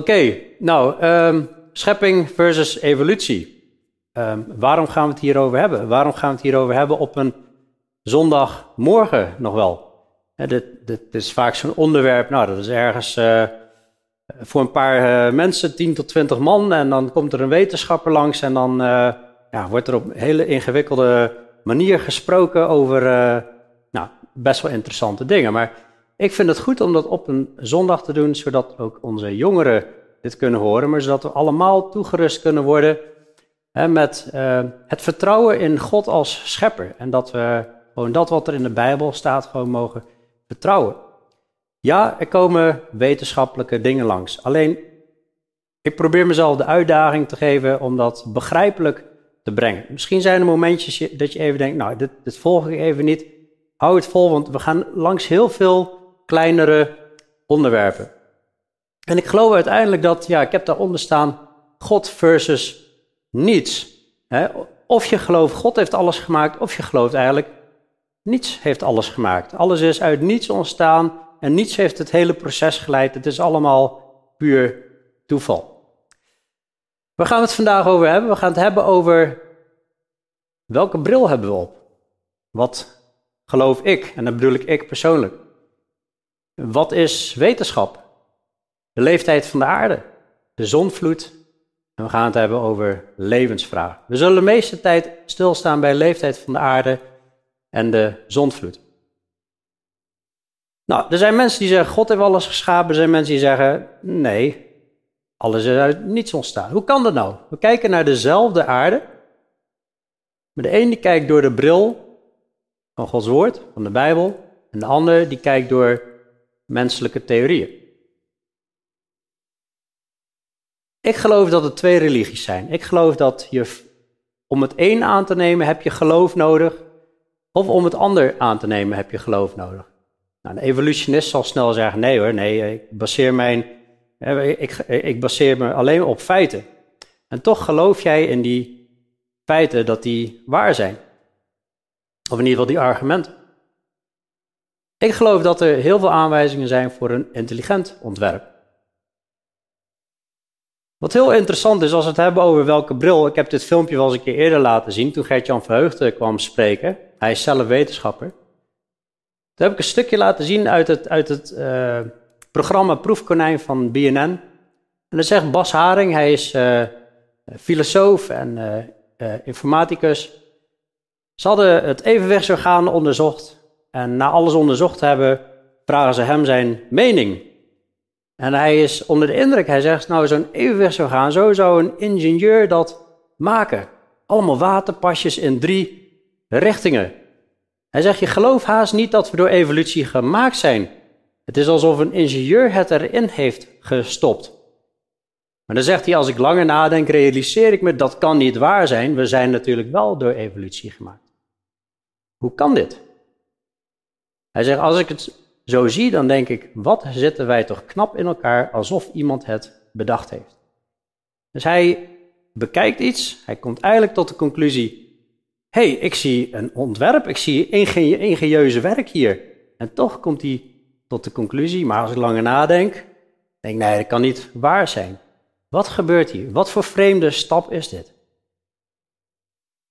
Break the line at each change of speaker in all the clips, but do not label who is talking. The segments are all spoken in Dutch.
Oké, nou, ehm, schepping versus evolutie. Ehm, waarom gaan we het hierover hebben? Waarom gaan we het hierover hebben op een zondagmorgen nog wel? dit, dit, is vaak zo'n onderwerp, nou, dat is ergens eh, voor een paar uh, mensen, 10 tot 20 man, en dan komt er een wetenschapper langs en dan uh, ja, wordt er op een hele ingewikkelde manier gesproken over nou, best wel interessante dingen. Maar ik vind het goed om dat op een zondag te doen, zodat ook onze jongeren dit kunnen horen, maar zodat we allemaal toegerust kunnen worden hè, met uh, het vertrouwen in God als schepper. En dat we gewoon dat wat er in de Bijbel staat gewoon mogen vertrouwen. Ja, er komen wetenschappelijke dingen langs. Alleen, ik probeer mezelf de uitdaging te geven om dat begrijpelijk te brengen. Misschien zijn er momentjes dat je even denkt, nou, dit, dit volg ik even niet. Hou het vol, want we gaan langs heel veel kleinere onderwerpen. En ik geloof uiteindelijk dat, ja, ik heb daaronder staan, God versus niets. Of je gelooft, God heeft alles gemaakt, of je gelooft eigenlijk, niets heeft alles gemaakt. Alles is uit niets ontstaan en niets heeft het hele proces geleid. Het is allemaal puur toeval. Waar gaan we het vandaag over hebben? We gaan het hebben over welke bril hebben we op? Wat geloof ik? En dan bedoel ik ik persoonlijk. Wat is wetenschap? De leeftijd van de aarde, de zonvloed. En we gaan het hebben over levensvraag. We zullen de meeste tijd stilstaan bij de leeftijd van de aarde en de zonvloed. Nou, er zijn mensen die zeggen, God heeft alles geschapen. Er zijn mensen die zeggen, nee, alles is uit niets ontstaan. Hoe kan dat nou? We kijken naar dezelfde aarde. Maar de een die kijkt door de bril van Gods woord, van de Bijbel. En de ander die kijkt door menselijke theorieën. Ik geloof dat er twee religies zijn. Ik geloof dat je om het een aan te nemen heb je geloof nodig, of om het ander aan te nemen heb je geloof nodig. Nou, een evolutionist zal snel zeggen: nee hoor, nee, ik baseer, mijn, ik, ik baseer me alleen op feiten. En toch geloof jij in die feiten dat die waar zijn. Of in ieder geval die argumenten. Ik geloof dat er heel veel aanwijzingen zijn voor een intelligent ontwerp. Wat heel interessant is als we het hebben over welke bril. Ik heb dit filmpje wel eens een keer eerder laten zien toen Gert-Jan Verheugde kwam spreken. Hij is zelf wetenschapper. Toen heb ik een stukje laten zien uit het, uit het uh, programma Proefkonijn van BNN. En dan zegt Bas Haring, hij is uh, filosoof en uh, informaticus. Ze hadden het evenwichtsorgaan onderzocht. En na alles onderzocht hebben, vragen ze hem zijn mening. En hij is onder de indruk, hij zegt, nou zo'n evenwichtsorgaan, zo zou een ingenieur dat maken. Allemaal waterpasjes in drie richtingen. Hij zegt, je gelooft haast niet dat we door evolutie gemaakt zijn. Het is alsof een ingenieur het erin heeft gestopt. Maar dan zegt hij, als ik langer nadenk, realiseer ik me, dat kan niet waar zijn. We zijn natuurlijk wel door evolutie gemaakt. Hoe kan dit? Hij zegt, als ik het zo zie, dan denk ik, wat zitten wij toch knap in elkaar alsof iemand het bedacht heeft. Dus hij bekijkt iets, hij komt eigenlijk tot de conclusie, hé, hey, ik zie een ontwerp, ik zie ingenie ingenieuze werk hier. En toch komt hij tot de conclusie, maar als ik langer nadenk, denk ik, nee, dat kan niet waar zijn. Wat gebeurt hier? Wat voor vreemde stap is dit?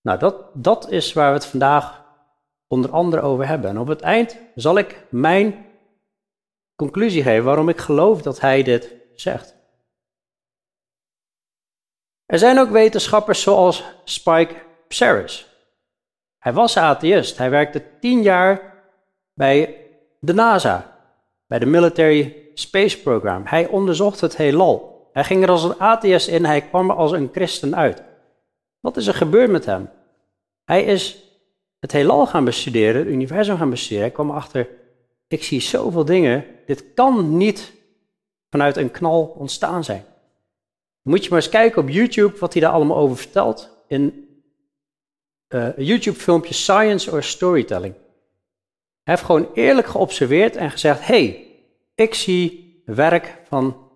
Nou, dat, dat is waar we het vandaag onder andere over hebben. En op het eind zal ik mijn conclusie geven waarom ik geloof dat hij dit zegt. Er zijn ook wetenschappers zoals Spike Psaris. Hij was atheïst. Hij werkte tien jaar bij de NASA, bij de Military Space Program. Hij onderzocht het heelal. Hij ging er als een atheïst in, hij kwam er als een christen uit. Wat is er gebeurd met hem? Hij is het heelal gaan bestuderen, het universum gaan bestuderen. Hij kwam achter, ik zie zoveel dingen, dit kan niet vanuit een knal ontstaan zijn. moet je maar eens kijken op YouTube wat hij daar allemaal over vertelt. In een YouTube-filmpje Science or Storytelling. Hij heeft gewoon eerlijk geobserveerd en gezegd: hey, ik zie werk van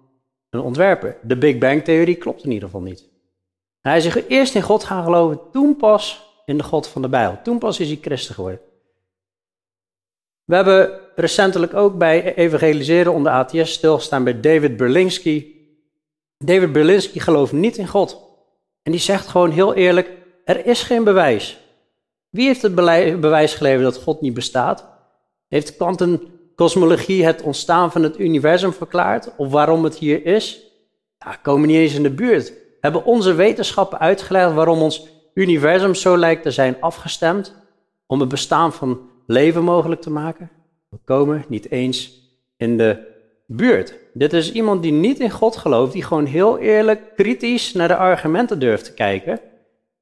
een ontwerper. De Big Bang-theorie klopt in ieder geval niet. hij is eerst in God gaan geloven, toen pas in de God van de Bijbel. Toen pas is hij christen geworden. We hebben recentelijk ook bij evangeliseren onder ATS stilgestaan bij David Berlinski. David Berlinski gelooft niet in God. En die zegt gewoon heel eerlijk, er is geen bewijs. Wie heeft het bewijs geleverd dat God niet bestaat? Heeft kwantumcosmologie het ontstaan van het universum verklaard? Of waarom het hier is? Nou, komen niet eens in de buurt. Hebben onze wetenschappen uitgelegd waarom ons universum zo lijkt te zijn afgestemd om het bestaan van leven mogelijk te maken? We komen niet eens in de buurt. Dit is iemand die niet in God gelooft, die gewoon heel eerlijk kritisch naar de argumenten durft te kijken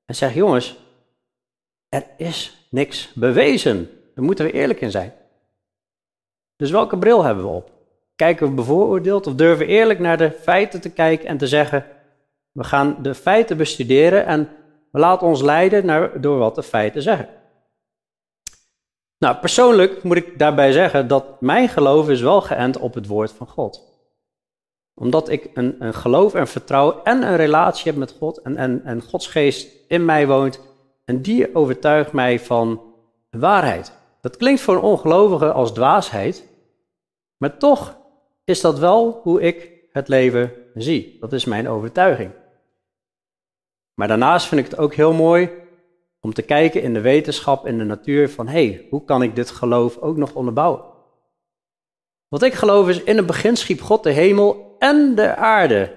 en zegt: jongens, er is niks bewezen. Daar moeten we eerlijk in zijn. Dus welke bril hebben we op? Kijken we bevooroordeeld of durven we eerlijk naar de feiten te kijken en te zeggen: we gaan de feiten bestuderen en we laten ons leiden naar, door wat de feiten zeggen. Nou, persoonlijk moet ik daarbij zeggen dat mijn geloof is wel geënt op het woord van God. Omdat ik een, een geloof en vertrouwen en een relatie heb met God en, en, en Gods geest in mij woont. En die overtuigt mij van waarheid. Dat klinkt voor een ongelovige als dwaasheid, maar toch is dat wel hoe ik het leven zie. Dat is mijn overtuiging. Maar daarnaast vind ik het ook heel mooi om te kijken in de wetenschap, in de natuur, van hé, hey, hoe kan ik dit geloof ook nog onderbouwen? Wat ik geloof is, in het begin schiep God de hemel en de aarde.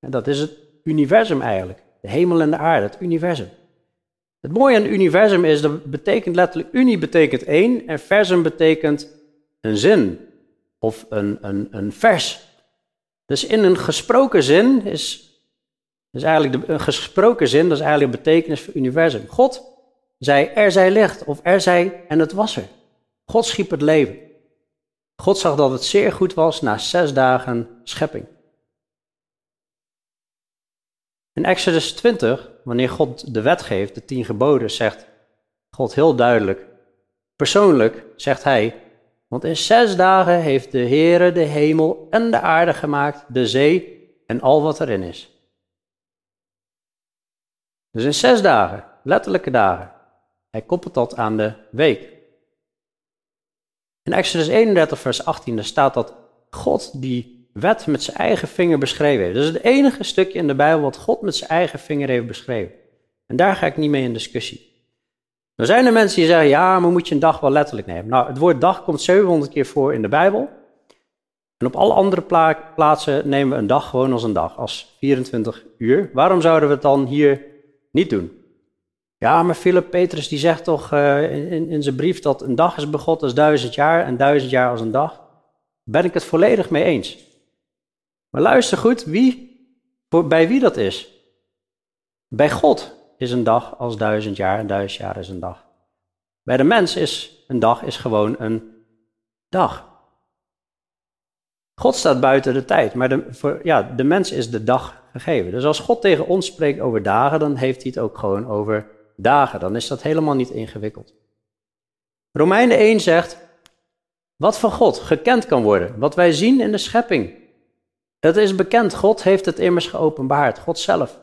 En dat is het universum eigenlijk. De hemel en de aarde, het universum. Het mooie aan het universum is, dat betekent letterlijk, uni betekent één en versum betekent een zin of een, een, een vers. Dus in een gesproken zin is dus eigenlijk de, een gesproken zin, dat is eigenlijk de betekenis voor universum. God zei, er zij licht, of er zij, en het was er. God schiep het leven. God zag dat het zeer goed was na zes dagen schepping. In Exodus 20, wanneer God de wet geeft, de tien geboden, zegt God heel duidelijk, persoonlijk zegt hij, want in zes dagen heeft de Heere de hemel en de aarde gemaakt, de zee en al wat erin is. Dus in zes dagen, letterlijke dagen. Hij koppelt dat aan de week. In Exodus 31, vers 18, staat dat God die wet met zijn eigen vinger beschreven heeft. Dat is het enige stukje in de Bijbel wat God met zijn eigen vinger heeft beschreven. En daar ga ik niet mee in discussie. Er zijn er mensen die zeggen, ja, maar moet je een dag wel letterlijk nemen. Nou, het woord dag komt 700 keer voor in de Bijbel. En op alle andere plaatsen nemen we een dag gewoon als een dag, als 24 uur. Waarom zouden we het dan hier niet doen. Ja, maar Philip Petrus die zegt toch uh, in, in zijn brief dat een dag is begot als duizend jaar en duizend jaar als een dag. Ben ik het volledig mee eens. Maar luister goed, wie, bij wie dat is. Bij God is een dag als duizend jaar en duizend jaar is een dag. Bij de mens is een dag is gewoon een dag. God staat buiten de tijd, maar de, ja, de mens is de dag Dus als God tegen ons spreekt over dagen, dan heeft hij het ook gewoon over dagen. Dan is dat helemaal niet ingewikkeld. Romeinen 1 zegt, wat van God gekend kan worden, wat wij zien in de schepping. Dat is bekend, God heeft het immers geopenbaard, God zelf.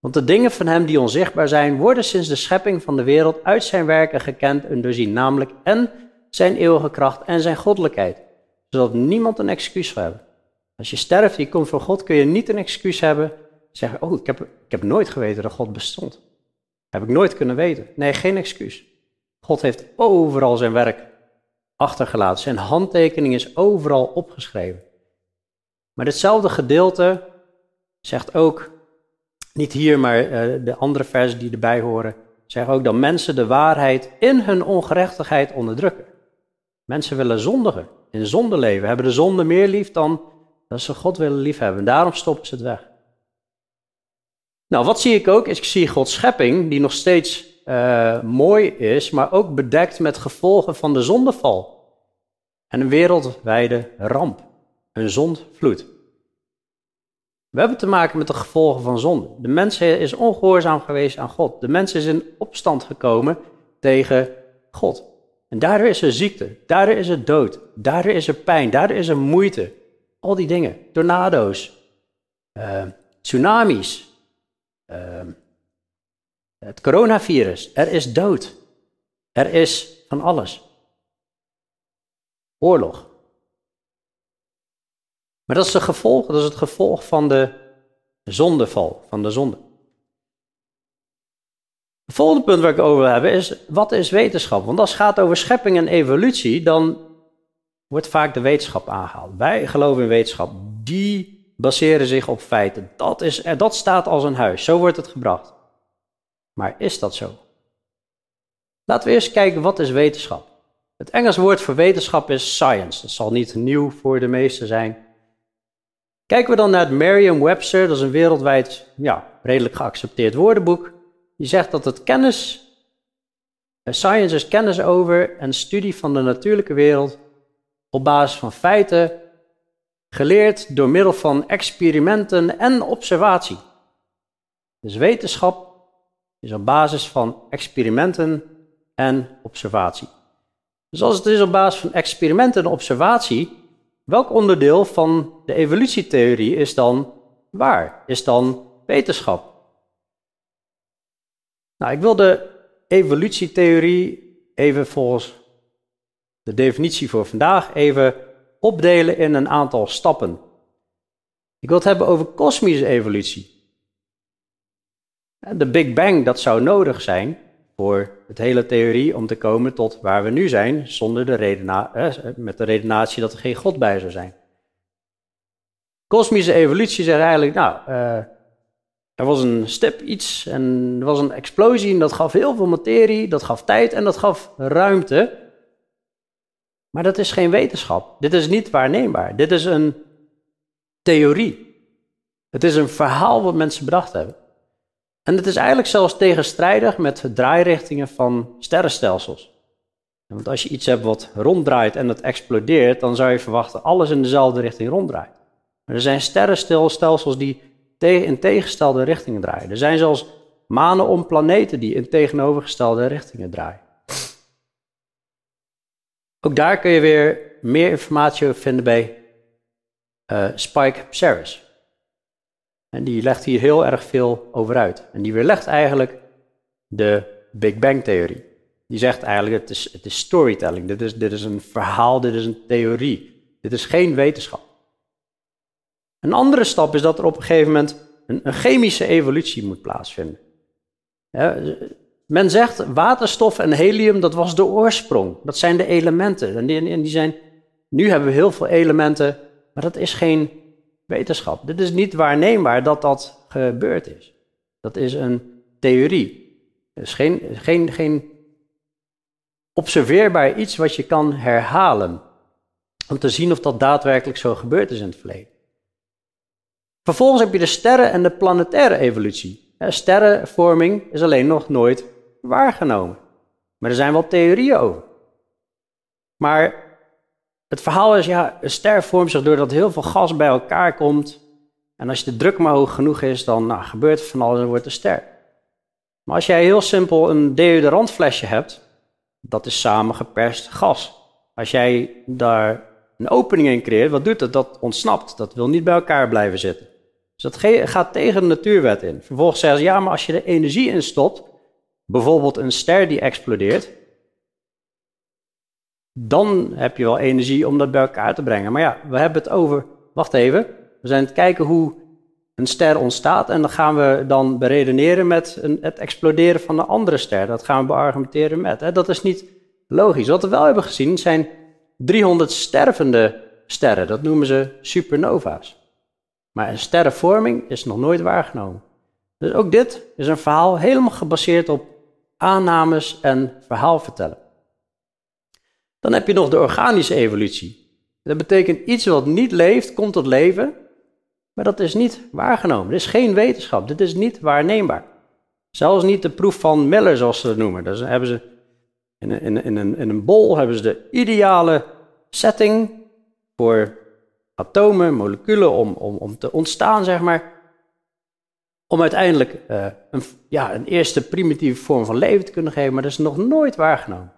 Want de dingen van Hem die onzichtbaar zijn, worden sinds de schepping van de wereld uit Zijn werken gekend en doorzien, namelijk en Zijn eeuwige kracht en Zijn goddelijkheid, zodat niemand een excuus zou hebben. Als je sterft, je komt voor God, kun je niet een excuus hebben. Zeggen, oh, ik heb, ik heb nooit geweten dat God bestond. Heb ik nooit kunnen weten. Nee, geen excuus. God heeft overal zijn werk achtergelaten. Zijn handtekening is overal opgeschreven. Maar ditzelfde gedeelte zegt ook, niet hier, maar uh, de andere versen die erbij horen, zeggen ook dat mensen de waarheid in hun ongerechtigheid onderdrukken. Mensen willen zondigen, in zonde leven, hebben de zonde meer lief dan dat ze God willen liefhebben. En daarom stoppen ze het weg. Nou, wat zie ik ook? ik zie Gods schepping, die nog steeds uh, mooi is, maar ook bedekt met gevolgen van de zondeval. En een wereldwijde ramp. Een zondvloed. We hebben te maken met de gevolgen van zonde. De mens is ongehoorzaam geweest aan God. De mens is in opstand gekomen tegen God. En daardoor is er ziekte, daardoor is er dood, daardoor is er pijn, daardoor is er moeite. Al die dingen. Tornado's, uh, tsunamis, uh, het coronavirus. Er is dood. Er is van alles. Oorlog. Maar dat is, de gevolg, dat is het gevolg van de zondeval, van de zonde. Het volgende punt waar ik over wil hebben is, wat is wetenschap? Want als het gaat over schepping en evolutie, dan wordt vaak de wetenschap aangehaald. Wij geloven in wetenschap, die baseren zich op feiten. Dat, is, dat staat als een huis, zo wordt het gebracht. Maar is dat zo? Laten we eerst kijken, wat is wetenschap? Het Engels woord voor wetenschap is science. Dat zal niet nieuw voor de meesten zijn. Kijken we dan naar het Merriam-Webster, dat is een wereldwijd ja, redelijk geaccepteerd woordenboek. Die zegt dat het kennis, eh, science is kennis over en studie van de natuurlijke wereld op basis van feiten, geleerd door middel van experimenten en observatie. Dus wetenschap is op basis van experimenten en observatie. Dus als het is op basis van experimenten en observatie, welk onderdeel van de evolutietheorie is dan waar? Is dan wetenschap? Nou, ik wil de evolutietheorie even volgens de definitie voor vandaag even opdelen in een aantal stappen. Ik wil het hebben over kosmische evolutie. De Big Bang, dat zou nodig zijn voor het hele theorie om te komen tot waar we nu zijn, zonder de redena eh, met de redenatie dat er geen God bij zou zijn. Kosmische evolutie zegt eigenlijk, nou, uh, er was een stip iets en er was een explosie en dat gaf heel veel materie, dat gaf tijd en dat gaf ruimte. Maar dat is geen wetenschap. Dit is niet waarneembaar. Dit is een theorie. Het is een verhaal wat mensen bedacht hebben. En het is eigenlijk zelfs tegenstrijdig met de draairichtingen van sterrenstelsels. Want als je iets hebt wat ronddraait en het explodeert, dan zou je verwachten alles in dezelfde richting ronddraait. Maar er zijn sterrenstelsels die in tegenstelde richtingen draaien. Er zijn zelfs manen om planeten die in tegenovergestelde richtingen draaien. Ook daar kun je weer meer informatie over vinden bij uh, Spike Psaris. En die legt hier heel erg veel over uit. En die weerlegt eigenlijk de Big Bang-theorie. Die zegt eigenlijk, het is, het is storytelling. Dit is, dit is een verhaal, dit is een theorie. Dit is geen wetenschap. Een andere stap is dat er op een gegeven moment een chemische evolutie moet plaatsvinden. Men zegt waterstof en helium, dat was de oorsprong. Dat zijn de elementen. En die, die zijn, nu hebben we heel veel elementen, maar dat is geen wetenschap. Dit is niet waarneembaar dat dat gebeurd is. Dat is een theorie. Het is geen, geen, geen observeerbaar iets wat je kan herhalen. Om te zien of dat daadwerkelijk zo gebeurd is in het verleden. Vervolgens heb je de sterren- en de planetaire evolutie. Sterrenvorming is alleen nog nooit waargenomen. Maar er zijn wel theorieën over. Maar het verhaal is, ja, een ster vormt zich doordat heel veel gas bij elkaar komt. En als de druk maar hoog genoeg is, dan nou, gebeurt van alles en wordt een ster. Maar als jij heel simpel een deodorantflesje hebt, dat is samengeperst gas. Als jij daar een opening in creëert, wat doet het? Dat ontsnapt. Dat wil niet bij elkaar blijven zitten. Dus dat gaat tegen de natuurwet in. Vervolgens zeggen ze, ja, maar als je er energie in stopt, bijvoorbeeld een ster die explodeert, dan heb je wel energie om dat bij elkaar te brengen. Maar ja, we hebben het over, wacht even, we zijn aan het kijken hoe een ster ontstaat en dan gaan we dan beredeneren met een, het exploderen van een andere ster. Dat gaan we beargumenteren met. Hè? Dat is niet logisch. Wat we wel hebben gezien zijn 300 stervende sterren. Dat noemen ze supernova's. Maar een sterrenvorming is nog nooit waargenomen. Dus ook dit is een verhaal helemaal gebaseerd op aannames en verhaal vertellen. Dan heb je nog de organische evolutie. Dat betekent iets wat niet leeft, komt tot leven, maar dat is niet waargenomen. Dit is geen wetenschap, dit is niet waarneembaar. Zelfs niet de proef van Miller, zoals ze dat noemen. Hebben ze in een, in, een, in een bol hebben ze de ideale setting voor atomen, moleculen, om, om, om te ontstaan, zeg maar. Om uiteindelijk uh, een, ja, een eerste primitieve vorm van leven te kunnen geven, maar dat is nog nooit waargenomen.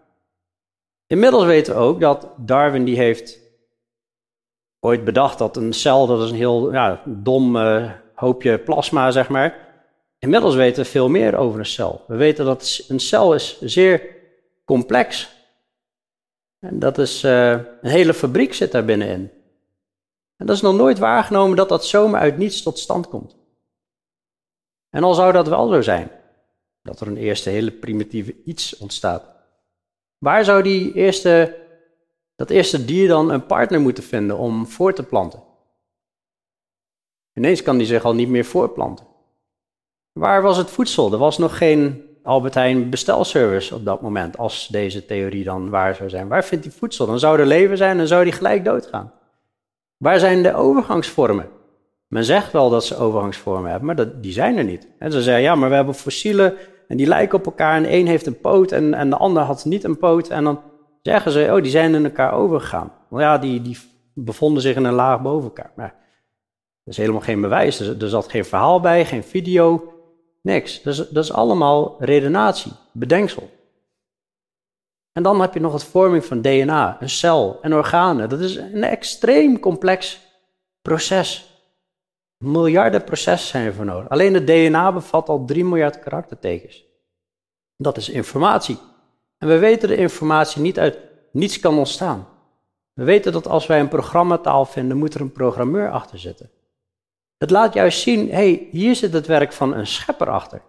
Inmiddels weten we ook dat Darwin die heeft ooit bedacht dat een cel, dat is een heel ja, dom uh, hoopje plasma, zeg maar. Inmiddels weten we veel meer over een cel. We weten dat een cel is zeer complex. En dat is, uh, een hele fabriek zit daar binnenin. En dat is nog nooit waargenomen dat dat zomaar uit niets tot stand komt. En al zou dat wel zo zijn, dat er een eerste hele primitieve iets ontstaat. Waar zou die eerste, dat eerste dier dan een partner moeten vinden om voor te planten? Ineens kan die zich al niet meer voorplanten. Waar was het voedsel? Er was nog geen Albert Heijn bestelservice op dat moment, als deze theorie dan waar zou zijn. Waar vindt hij voedsel? Dan zou er leven zijn en zou die gelijk doodgaan. Waar zijn de overgangsvormen? Men zegt wel dat ze overgangsvormen hebben, maar dat, die zijn er niet. En ze zeggen, ja, maar we hebben fossielen en die lijken op elkaar en één heeft een poot en, en de ander had niet een poot. En dan zeggen ze, oh, die zijn in elkaar overgegaan. Nou ja, die, die bevonden zich in een laag boven elkaar. Maar dat is helemaal geen bewijs. Er, zat geen verhaal bij, geen video, niks. Is, dat is allemaal redenatie, bedenksel. En dan heb je nog het vorming van DNA, een cel en organen. Dat is een extreem complex proces. Miljarden processen zijn ervoor nodig. Alleen het DNA bevat al 3 miljard karaktertekens. Dat is informatie. En we weten de informatie niet uit niets kan ontstaan. We weten dat als wij een programmataal vinden, moet er een programmeur achter zitten. Het laat juist zien, hé, hey, hier zit het werk van een schepper achter.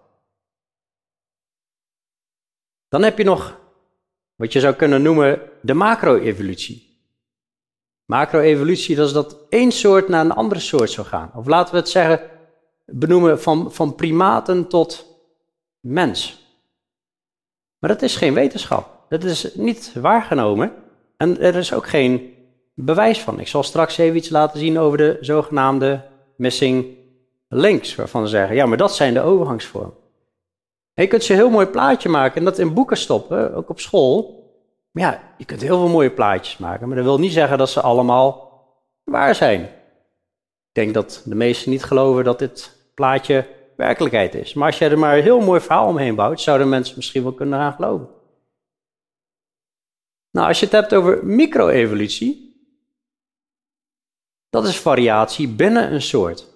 Dan heb je nog wat je zou kunnen noemen de macro-evolutie. Macro-evolutie, dat is dat één soort naar een andere soort zou gaan. Of laten we het zeggen, benoemen van, van primaten tot mens. Maar dat is geen wetenschap. Dat is niet waargenomen. En er is ook geen bewijs van. Ik zal straks even iets laten zien over de zogenaamde missing links, waarvan ze zeggen, ja, maar dat zijn de overgangsvormen. je kunt ze een heel mooi plaatje maken en dat in boeken stoppen, ook op school. Maar ja, je kunt heel veel mooie plaatjes maken, maar dat wil niet zeggen dat ze allemaal waar zijn. Ik denk dat de meesten niet geloven dat dit plaatje werkelijkheid is. Maar als je er maar een heel mooi verhaal omheen bouwt, zouden mensen misschien wel kunnen gaan geloven. Nou, als je het hebt over micro-evolutie, dat is variatie binnen een soort.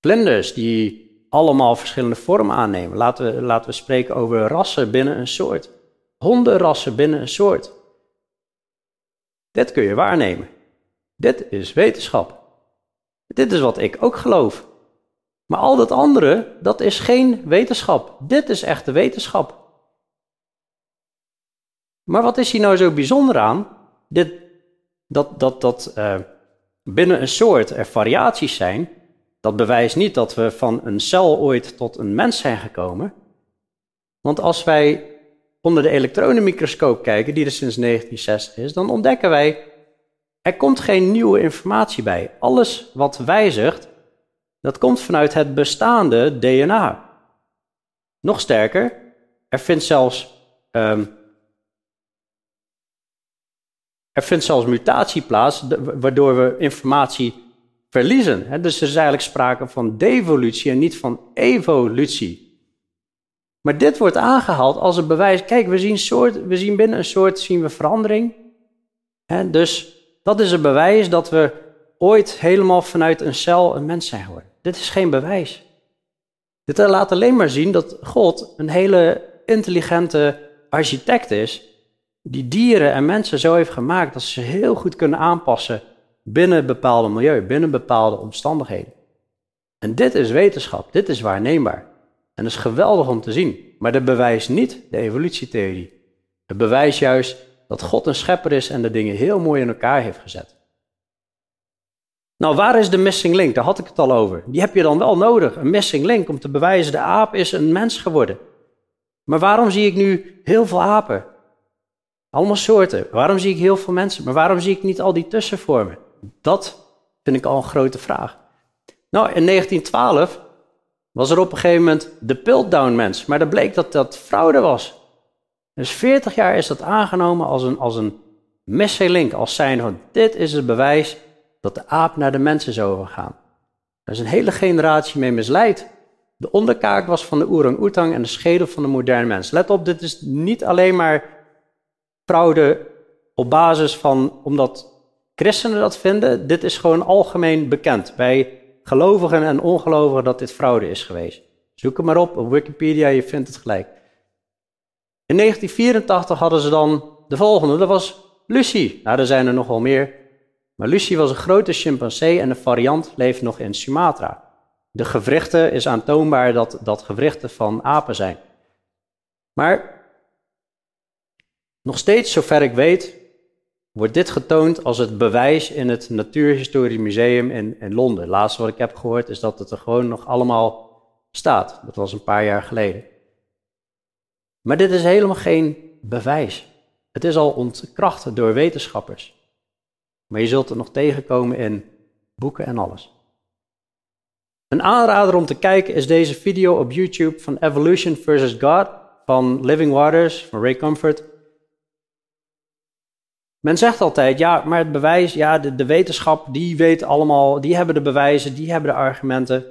Vlinders die allemaal verschillende vormen aannemen. Laten we, laten we spreken over rassen binnen een soort. Hondenrassen binnen een soort. Dit kun je waarnemen. Dit is wetenschap. Dit is wat ik ook geloof. Maar al dat andere, dat is geen wetenschap. Dit is echte wetenschap. Maar wat is hier nou zo bijzonder aan? Dat, dat, dat uh, binnen een soort er variaties zijn, dat bewijst niet dat we van een cel ooit tot een mens zijn gekomen. Want als wij onder de elektronenmicroscoop kijken, die er sinds 1960 is, dan ontdekken wij, er komt geen nieuwe informatie bij. Alles wat wijzigt, dat komt vanuit het bestaande DNA. Nog sterker, er vindt zelfs um, er vindt zelfs mutatie plaats, waardoor we informatie verliezen. Dus er is eigenlijk sprake van devolutie en niet van evolutie. Maar dit wordt aangehaald als een bewijs. Kijk, we zien, soort, we zien binnen een soort zien we verandering. Dus dat is een bewijs dat we ooit helemaal vanuit een cel een mens zijn geworden. Dit is geen bewijs. Dit laat alleen maar zien dat God een hele intelligente architect is die dieren en mensen zo heeft gemaakt dat ze heel goed kunnen aanpassen binnen een bepaalde milieu, binnen bepaalde omstandigheden. En dit is wetenschap, dit is waarneembaar. En dat is geweldig om te zien. Maar dat bewijst niet de evolutietheorie. Het bewijst juist dat God een schepper is en de dingen heel mooi in elkaar heeft gezet. Nou, waar is de missing link? Daar had ik het al over. Die heb je dan wel nodig, een missing link, om te bewijzen de aap is een mens geworden. Maar waarom zie ik nu heel veel apen? Allemaal soorten. Waarom zie ik heel veel mensen? Maar waarom zie ik niet al die tussenvormen? Dat vind ik al een grote vraag. Nou, in 1912 was er op een gegeven moment de Piltdown mens, maar dat bleek dat dat fraude was. Dus 40 jaar is dat aangenomen als een, als een als zijn van dit is het bewijs dat de aap naar de mens is overgegaan. Er is een hele generatie mee misleid. De onderkaak was van de orang-oetang en de schedel van de moderne mens. Let op, dit is niet alleen maar fraude op basis van, omdat christenen dat vinden, dit is gewoon algemeen bekend bij gelovigen en ongelovigen dat dit fraude is geweest. Zoek het maar op op Wikipedia, je vindt het gelijk. In 1984 hadden ze dan de volgende, dat was Lucie. Nou, er zijn er nog wel meer. Maar Lucy was een grote chimpansee en de variant leeft nog in Sumatra. De gewrichten is aantoonbaar dat dat gewrichten van apen zijn. Maar nog steeds, zover ik weet, wordt dit getoond als het bewijs in het Natuurhistorisch Museum in, in Londen. Het laatste wat ik heb gehoord is dat het er gewoon nog allemaal staat. Dat was een paar jaar geleden. Maar dit is helemaal geen bewijs. Het is al ontkracht door wetenschappers. Maar je zult het nog tegenkomen in boeken en alles. Een aanrader om te kijken is deze video op YouTube van Evolution versus God van Living Waters van Ray Comfort. Men zegt altijd, ja, maar het bewijs, ja, de, de wetenschap, die weet allemaal, die hebben de bewijzen, die hebben de argumenten.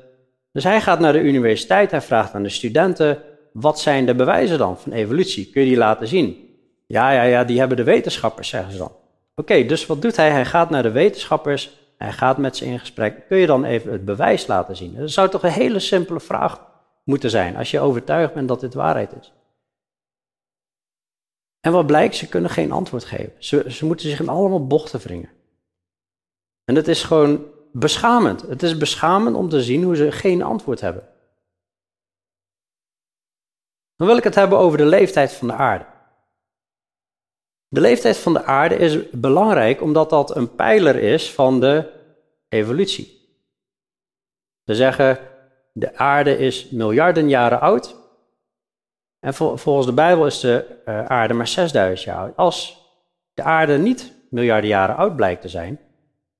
Dus hij gaat naar de universiteit, hij vraagt aan de studenten, wat zijn de bewijzen dan van evolutie? Kun je die laten zien? Ja, ja, ja, die hebben de wetenschappers, zeggen ze dan. Oké, dus wat doet hij? Hij gaat naar de wetenschappers, hij gaat met ze in gesprek. Kun je dan even het bewijs laten zien? Dat zou toch een hele simpele vraag moeten zijn, als je overtuigd bent dat dit waarheid is. En wat blijkt, ze kunnen geen antwoord geven. Ze, ze moeten zich in allemaal bochten wringen. En het is gewoon beschamend. Het is beschamend om te zien hoe ze geen antwoord hebben. Dan wil ik het hebben over de leeftijd van de aarde. De leeftijd van de aarde is belangrijk omdat dat een pijler is van de evolutie. We zeggen, de aarde is miljarden jaren oud en volgens de Bijbel is de uh, aarde maar 6000 jaar oud. Als de aarde niet miljarden jaren oud blijkt te zijn,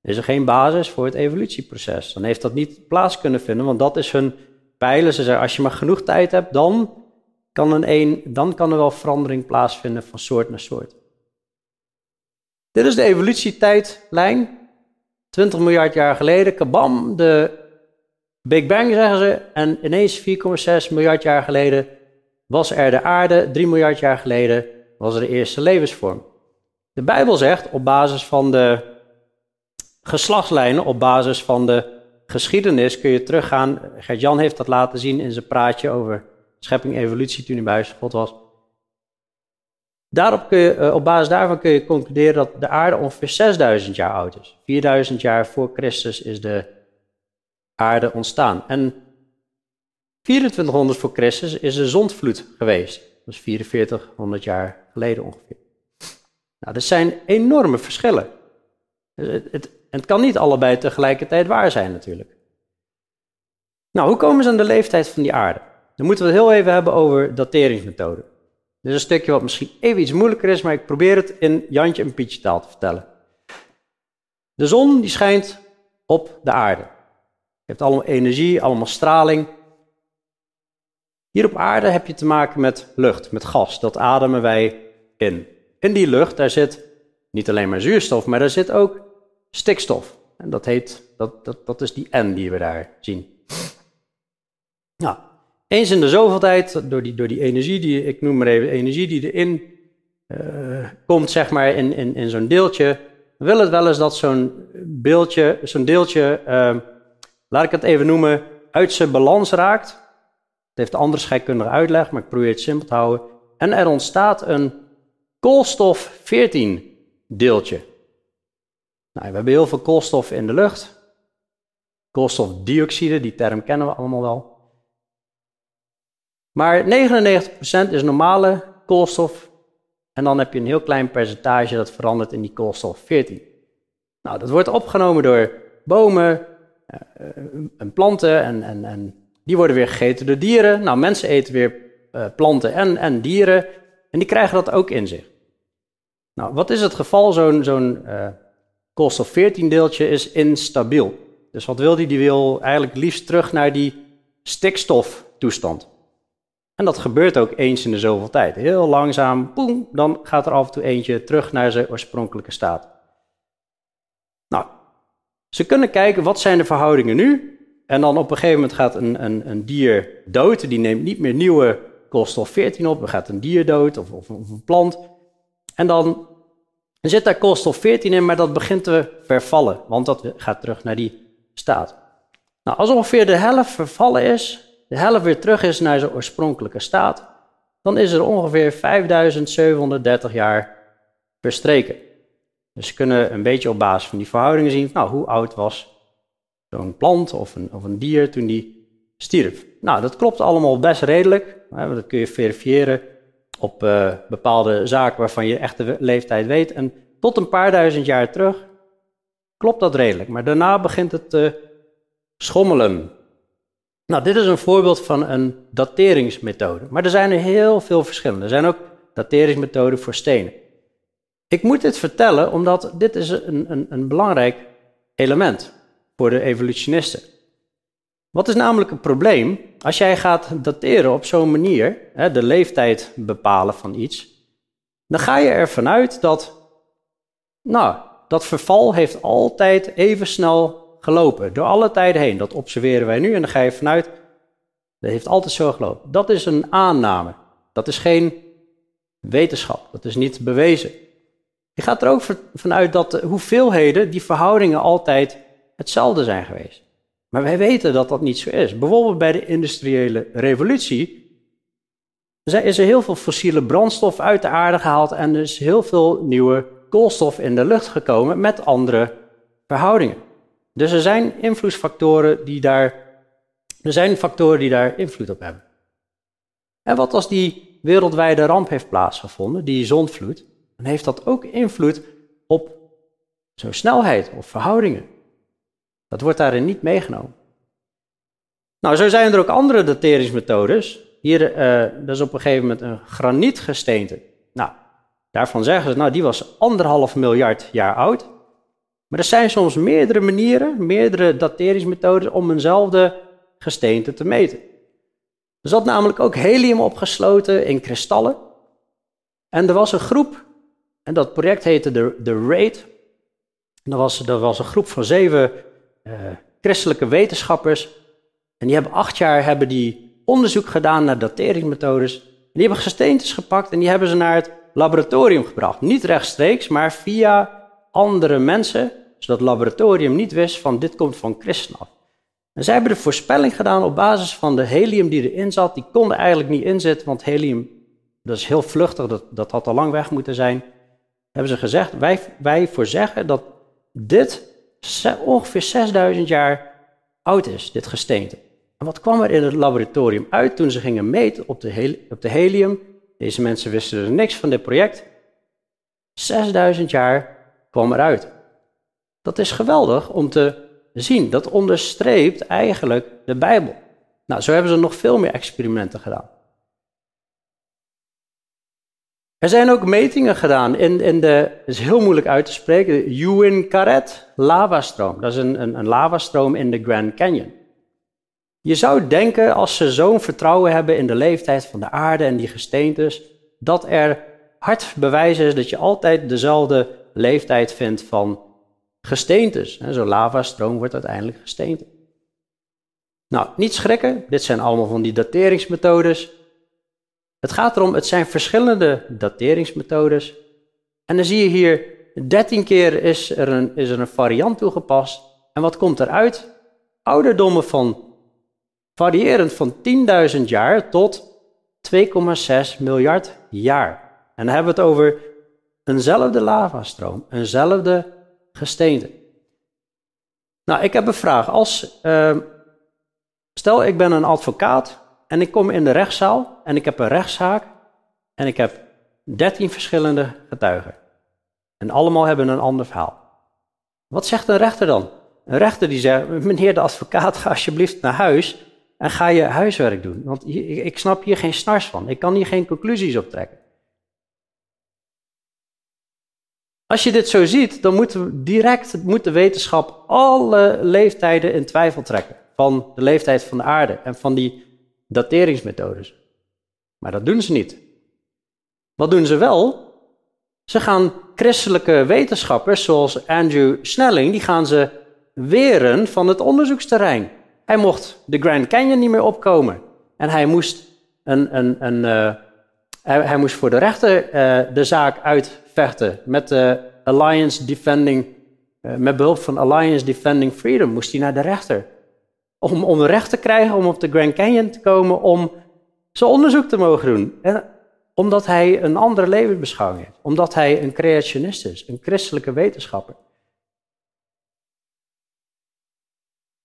is er geen basis voor het evolutieproces. Dan heeft dat niet plaats kunnen vinden, want dat is hun pijlen. Ze zeggen, als je maar genoeg tijd hebt, dan kan, een een, dan kan er wel verandering plaatsvinden van soort naar soort. Dit is de evolutietijdlijn. 20 miljard jaar geleden, kabam, de Big Bang zeggen ze. En ineens 4,6 miljard jaar geleden was er de aarde, 3 miljard jaar geleden was er de eerste levensvorm. De Bijbel zegt op basis van de geslachtslijnen, op basis van de geschiedenis kun je teruggaan. Gert-Jan heeft dat laten zien in zijn praatje over schepping evolutie toen hij bij God was. Daarop kun je, eh, op basis daarvan kun je concluderen dat de aarde ongeveer 6000 jaar oud is. 4000 jaar voor Christus is de aarde ontstaan. En 2400 voor Christus is de zondvloed geweest. Dat is 4400 jaar geleden ongeveer. Nou, dat zijn enorme verschillen. Het, het, het kan niet allebei tegelijkertijd waar zijn natuurlijk. Nou, hoe komen ze aan de leeftijd van die aarde? Dan moeten we het heel even hebben over dateringsmethoden. Dit is een stukje wat misschien even iets moeilijker is, maar ik probeer het in Jantje en Pietje taal te vertellen. De zon die schijnt op de aarde. Je allemaal energie, allemaal straling. Hier op aarde heb je te maken met lucht, met gas. Dat ademen wij in. In die lucht, daar zit niet alleen maar zuurstof, maar daar zit ook stikstof. En dat, heet, dat, dat, dat is die N die we daar zien. Nou, eens in de zoveel tijd, door die, door die energie, die, ik noem maar even energie die erin uh, komt, zeg maar, in, in, in zo'n deeltje, wil het wel eens dat zo'n beeldje, zo'n deeltje, uh, laat ik het even noemen, uit zijn balans raakt. Het heeft andere scheikundige uitleg, maar ik probeer het simpel te houden. En er ontstaat een koolstof 14 deeltje. Nou, we hebben heel veel koolstof in de lucht. Koolstofdioxide, die term kennen we allemaal wel. Maar 99% is normale koolstof. En dan heb je een heel klein percentage dat verandert in die koolstof 14. Nou, dat wordt opgenomen door bomen uh, en planten en, en, en die worden weer gegeten door dieren. Nou, mensen eten weer uh, planten en, en dieren en die krijgen dat ook in zich. Nou, wat is het geval? Zo'n zo'n uh, koolstof 14 deeltje is instabiel. Dus wat wil die? Die wil eigenlijk liefst terug naar die stikstoftoestand. En dat gebeurt ook eens in de zoveel tijd. Heel langzaam, boem, dan gaat er af en toe eentje terug naar zijn oorspronkelijke staat. Nou, ze kunnen kijken wat zijn de verhoudingen nu. En dan op een gegeven moment gaat een, een, een dier dood. Die neemt niet meer nieuwe koolstof 14 op. Dan gaat een dier dood of, of, een plant. En dan zit daar koolstof 14 in, maar dat begint te vervallen. Want dat gaat terug naar die staat. Nou, als ongeveer de helft vervallen is, de helft weer terug is naar zijn oorspronkelijke staat, dan is er ongeveer 5730 jaar verstreken. Dus ze kunnen een beetje op basis van die verhoudingen zien, nou, hoe oud was zo'n plant of een, of een dier toen die stierf. Nou, dat klopt allemaal best redelijk. Dat kun je verifiëren op uh, bepaalde zaken waarvan je echt de leeftijd weet. En tot een paar duizend jaar terug klopt dat redelijk. Maar daarna begint het te schommelen. Nou, dit is een voorbeeld van een dateringsmethode. Maar er zijn er heel veel verschillende. Er zijn ook dateringsmethoden voor stenen. Ik moet dit vertellen omdat dit is een, een, een belangrijk element voor de evolutionisten. Wat is namelijk het probleem? Als jij gaat dateren op zo'n manier, hè, de leeftijd bepalen van iets, dan ga je ervan uit dat, nou, dat verval heeft altijd even snel gelopen, door alle tijden heen. Dat observeren wij nu en dan ga je vanuit, dat heeft altijd zo gelopen. Dat is een aanname, dat is geen wetenschap, dat is niet bewezen. Je gaat er ook vanuit dat de hoeveelheden, die verhoudingen altijd hetzelfde zijn geweest. Maar wij weten dat dat niet zo is. Bijvoorbeeld bij de industriële revolutie is er heel veel fossiele brandstof uit de aarde gehaald en er is heel veel nieuwe koolstof in de lucht gekomen met andere verhoudingen. Dus er zijn invloedsfactoren die daar, er zijn factoren die daar invloed op hebben. En wat als die wereldwijde ramp heeft plaatsgevonden, die zondvloed, dan heeft dat ook invloed op zo'n snelheid of verhoudingen. Dat wordt daarin niet meegenomen. Nou, zo zijn er ook andere dateringsmethodes. Hier, uh, dat is op een gegeven moment een granietgesteente. Nou, daarvan zeggen ze, nou, die was anderhalf miljard jaar oud. Maar er zijn soms meerdere manieren, meerdere dateringsmethodes om eenzelfde gesteente te meten. Er zat namelijk ook helium opgesloten in kristallen. En er was een groep, en dat project heette de, de RAID. Dat was, dat was een groep van zeven christelijke wetenschappers. En die hebben acht jaar hebben die onderzoek gedaan naar dateringsmethodes. Die hebben gesteentes gepakt en die hebben ze naar het laboratorium gebracht. Niet rechtstreeks, maar via andere mensen, zodat het laboratorium niet wist van dit komt van christen af. En zij hebben de voorspelling gedaan op basis van de helium die erin zat. Die konden eigenlijk niet inzitten, want helium dat is heel vluchtig, dat, dat had al lang weg moeten zijn. Hebben ze gezegd, wij, wij voorzeggen dat dit ongeveer 6000 jaar oud is, dit gesteente. En wat kwam er in het laboratorium uit toen ze gingen meten op de, op de helium? Deze mensen wisten er niks van dit project. 6000 jaar kwam eruit. Dat is geweldig om te zien. Dat onderstreept eigenlijk de Bijbel. Nou, zo hebben ze nog veel meer experimenten gedaan. Er zijn ook metingen gedaan in, in de, is heel moeilijk uit te spreken, Uinkaret lavastroom. Dat is een, een, een lavastroom in de Grand Canyon. Je zou denken, als ze zo'n vertrouwen hebben in de leeftijd van de aarde en die gesteentes, dat er hard bewijs is dat je altijd dezelfde leeftijd vindt van gesteentes. Zo'n lavastroom wordt uiteindelijk gesteente. Nou, niet schrikken, dit zijn allemaal van die dateringsmethodes. Het gaat erom, het zijn verschillende dateringsmethodes. En dan zie je hier, 13 keer is er een, is er een variant toegepast. En wat komt eruit? Ouderdommen van variërend van 10.000 jaar tot 2,6 miljard jaar. En dan hebben we het over eenzelfde lavastroom, eenzelfde gesteente. Nou, ik heb een vraag. Als, uh, stel, ik ben een advocaat en ik kom in de rechtszaal en ik heb een rechtszaak en ik heb 13 verschillende getuigen. En allemaal hebben een ander verhaal. Wat zegt een rechter dan? Een rechter die zegt, meneer de advocaat, ga alsjeblieft naar huis en ga je huiswerk doen. Want ik snap hier geen snars van. Ik kan hier geen conclusies op trekken. Als je dit zo ziet, dan moet direct moet de wetenschap alle leeftijden in twijfel trekken. Van de leeftijd van de aarde en van die dateringsmethodes. Maar dat doen ze niet. Wat doen ze wel? Ze gaan christelijke wetenschappers zoals Andrew Snelling, die gaan ze weren van het onderzoeksterrein. Hij mocht de Grand Canyon niet meer opkomen. En hij moest, een, een, een, uh, hij, moest voor de rechter uh, de zaak uitvechten met de Alliance Defending, met behulp van Alliance Defending Freedom moest hij naar de rechter om, om recht te krijgen om op de Grand Canyon te komen om zijn onderzoek te mogen doen. En Omdat hij een andere levensbeschouwing heeft. Omdat hij een creationist is, een christelijke wetenschapper.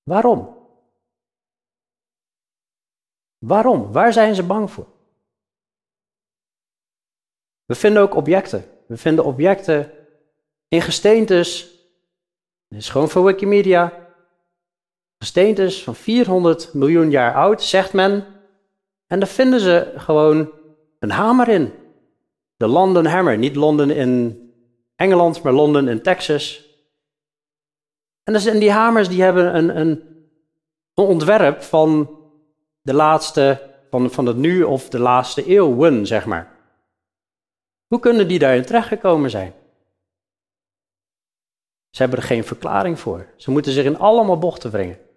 Waarom? Waarom? Waar zijn ze bang voor? We vinden ook objecten. We vinden objecten in gesteentes. Dit is gewoon voor Wikimedia. Gesteentes van 400 miljoen jaar oud, zegt men. En daar vinden ze gewoon een hamer in. De London Hammer. Niet Londen in Engeland, maar Londen in Texas. En, dus, die hamers die hebben een, een, een ontwerp van de laatste, van, van het nu of de laatste eeuwen, zeg maar. Hoe kunnen die daarin terechtgekomen zijn? Ze hebben er geen verklaring voor. Ze moeten zich in allemaal bochten wringen.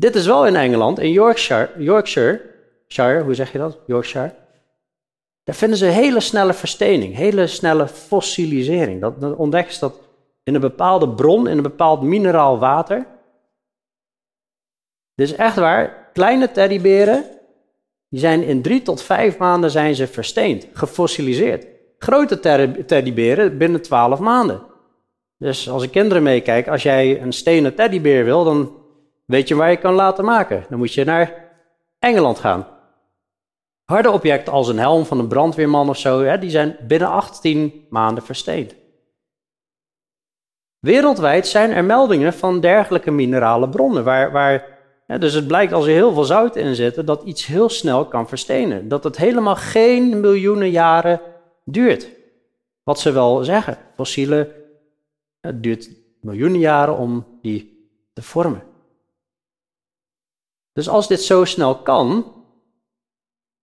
Dit is wel in Engeland, in Yorkshire, Yorkshire, Shire, hoe zeg je dat? Yorkshire. Daar vinden ze hele snelle verstening, hele snelle fossilisering. Dat, dan ontdekken ze dat in een bepaalde bron, in een bepaald mineraal water. Dus echt waar, kleine teddyberen, die zijn in drie tot vijf maanden zijn ze versteend, gefossiliseerd. Grote teddyberen binnen twaalf maanden. Dus als ik kinderen meekijk, als jij een stenen teddybeer wil, dan weet je waar je kan laten maken. Dan moet je naar Engeland gaan. Harde objecten als een helm van een brandweerman of zo, hè, die zijn binnen 18 maanden versteend. Wereldwijd zijn er meldingen van dergelijke minerale bronnen, waar, waar dus het blijkt als er heel veel zout in zit, dat iets heel snel kan verstenen. Dat het helemaal geen miljoenen jaren duurt. Wat ze wel zeggen, fossielen, het duurt miljoenen jaren om die te vormen. Dus als dit zo snel kan,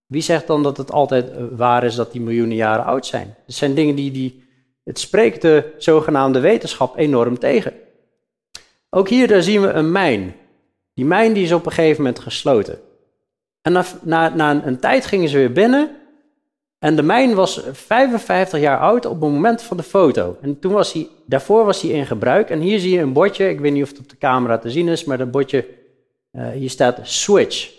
wie zegt dan dat het altijd eh, waar is dat die miljoenen jaren oud zijn? Het zijn dingen die, die het spreekt de zogenaamde wetenschap enorm tegen. Ook hier daar zien we een mijn. Die mijn die is op een gegeven moment gesloten. En na, na, na een, tijd gingen ze weer binnen. En de mijn was 55 jaar oud op het moment van de foto. En toen was hij, daarvoor was hij in gebruik. En hier zie je een bordje, ik weet niet of het op de camera te zien is, maar dat bordje, uh, hier staat switch.